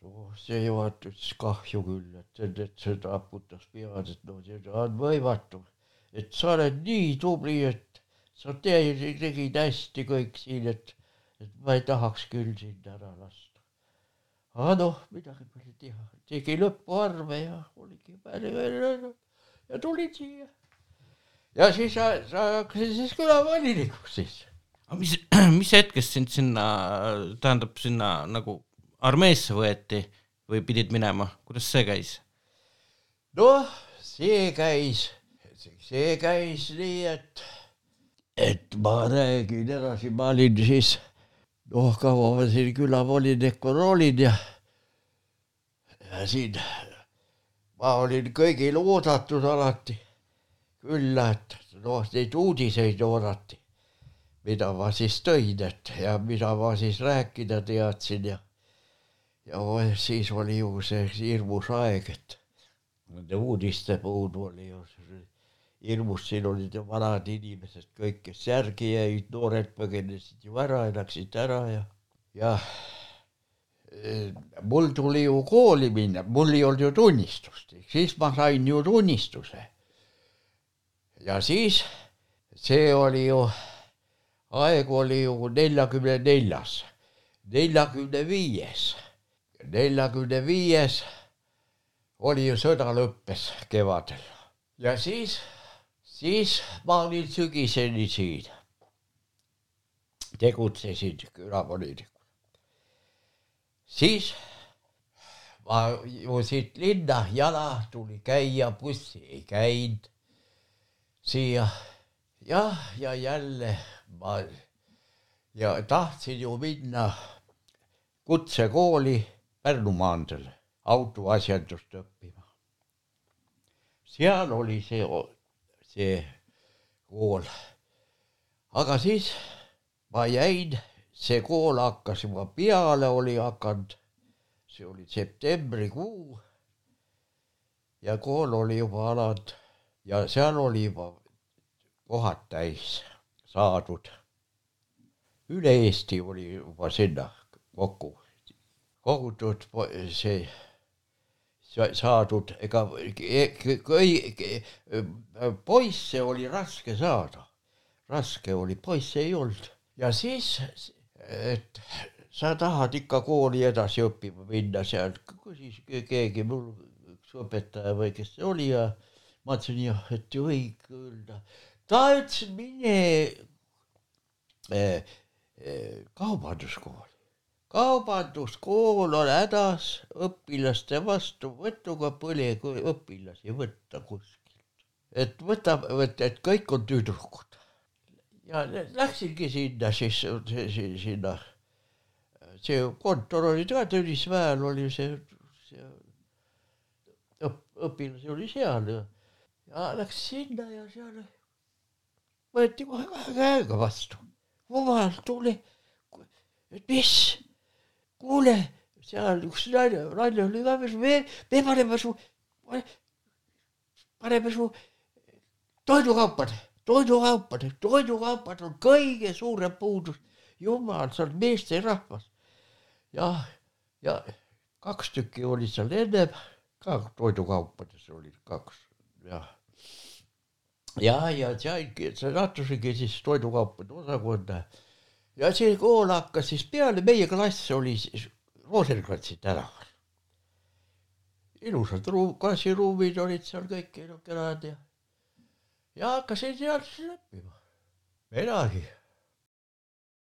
no see juhataja ütles kahju küll, et, et, see taputas pead, et no see on võimatu, et sa oled nii tubli, et sa teed, tegid hästi kõik siin, et, et ma ei tahaks küll sind ära lasta. aga noh, midagi pole teha, tegi lõpuarve ja oligi peale ja tulin siia ja siis sa, sa hakkasid siis külavolinikuks siis. aga mis, mis hetkest sind sinna, tähendab sinna nagu armeesse võeti või pidid minema, kuidas see käis? noh, see käis, see käis nii, et, et ma räägin edasi, ma olin siis, noh, kaua ma siin külavoolinikul olin ja, ja siin ma olin kõigil oodatud alati külla, et noh, neid uudiseid oodati, mida ma siis tõin, et ja mida ma siis rääkida teadsin ja ja siis oli ju see hirmus aeg, et nende uudiste puhul oli ju hirmus, siin olid ju vanad inimesed kõik, kes järgi jäid, noored põgenesid ju ära ja läksid ära ja, ja eh, mul tuli ju kooli minna, mul ei olnud ju tunnistust, siis ma sain ju tunnistuse. Ja siis see oli ju, aeg oli ju neljakümne neljas, neljakümne viies, neljakümne viies oli ju sõda lõppes kevadel ja siis, siis ma olin sügiseni siin. tegutsesin külavolinikuna. siis ma ju siit linna jala tuli käia, bussi ei käinud siia jah, ja jälle ma ja tahtsin ju minna kutsekooli Pärnu maanteel autoasjandust õppima. seal oli see, see kool. aga siis ma jäin, see kool hakkas juba peale, oli hakanud, see oli septembrikuu. ja kool oli juba alanud ja seal oli kohad täis saadud. üle Eesti oli juba sinna kokku kogutud see sa- saadud, ega kõi-, poisse oli raske saada, raske oli, poisse ei olnud ja siis, et sa tahad ikka kooli edasi õppima minna seal, küsis keegi mul üks õpetaja või kes see oli ja ma ütlesin jah, et võib küll. ta ütles, mine eh, eh, kaubanduskooli. kaubanduskool on hädas õpilaste vastuvõtuga, kui õpilasi võtta kuskilt. et võtab, et, et kõik on tüdrukud. ja läksingi sinna siis, sinna, see kontor oli ka Tõnismäel oli see, see õp-, õpilasi oli seal läks sinna ja seal võeti kohe kahe käega vastu. jumal, tule, et mis, kuule, seal üks naine, naine oli ka veel, me, me paneme su, paneme su toidukaupade, toidukaupade, toidukaupad on kõige suurem puudus. jumal, sa oled meesterahvas. jah, ja kaks tükki oli seal ennem ka toidukaupades olid kaks, jah ja, ja saingi, sattusingi siis toidukaupade osakonda ja see kool hakkas siis peale, meie klass oli siis Rosenkratsi tänaval. ilusad ruum, klassiruumid olid seal kõik kenad ja ja hakkasin seal siis õppima. midagi,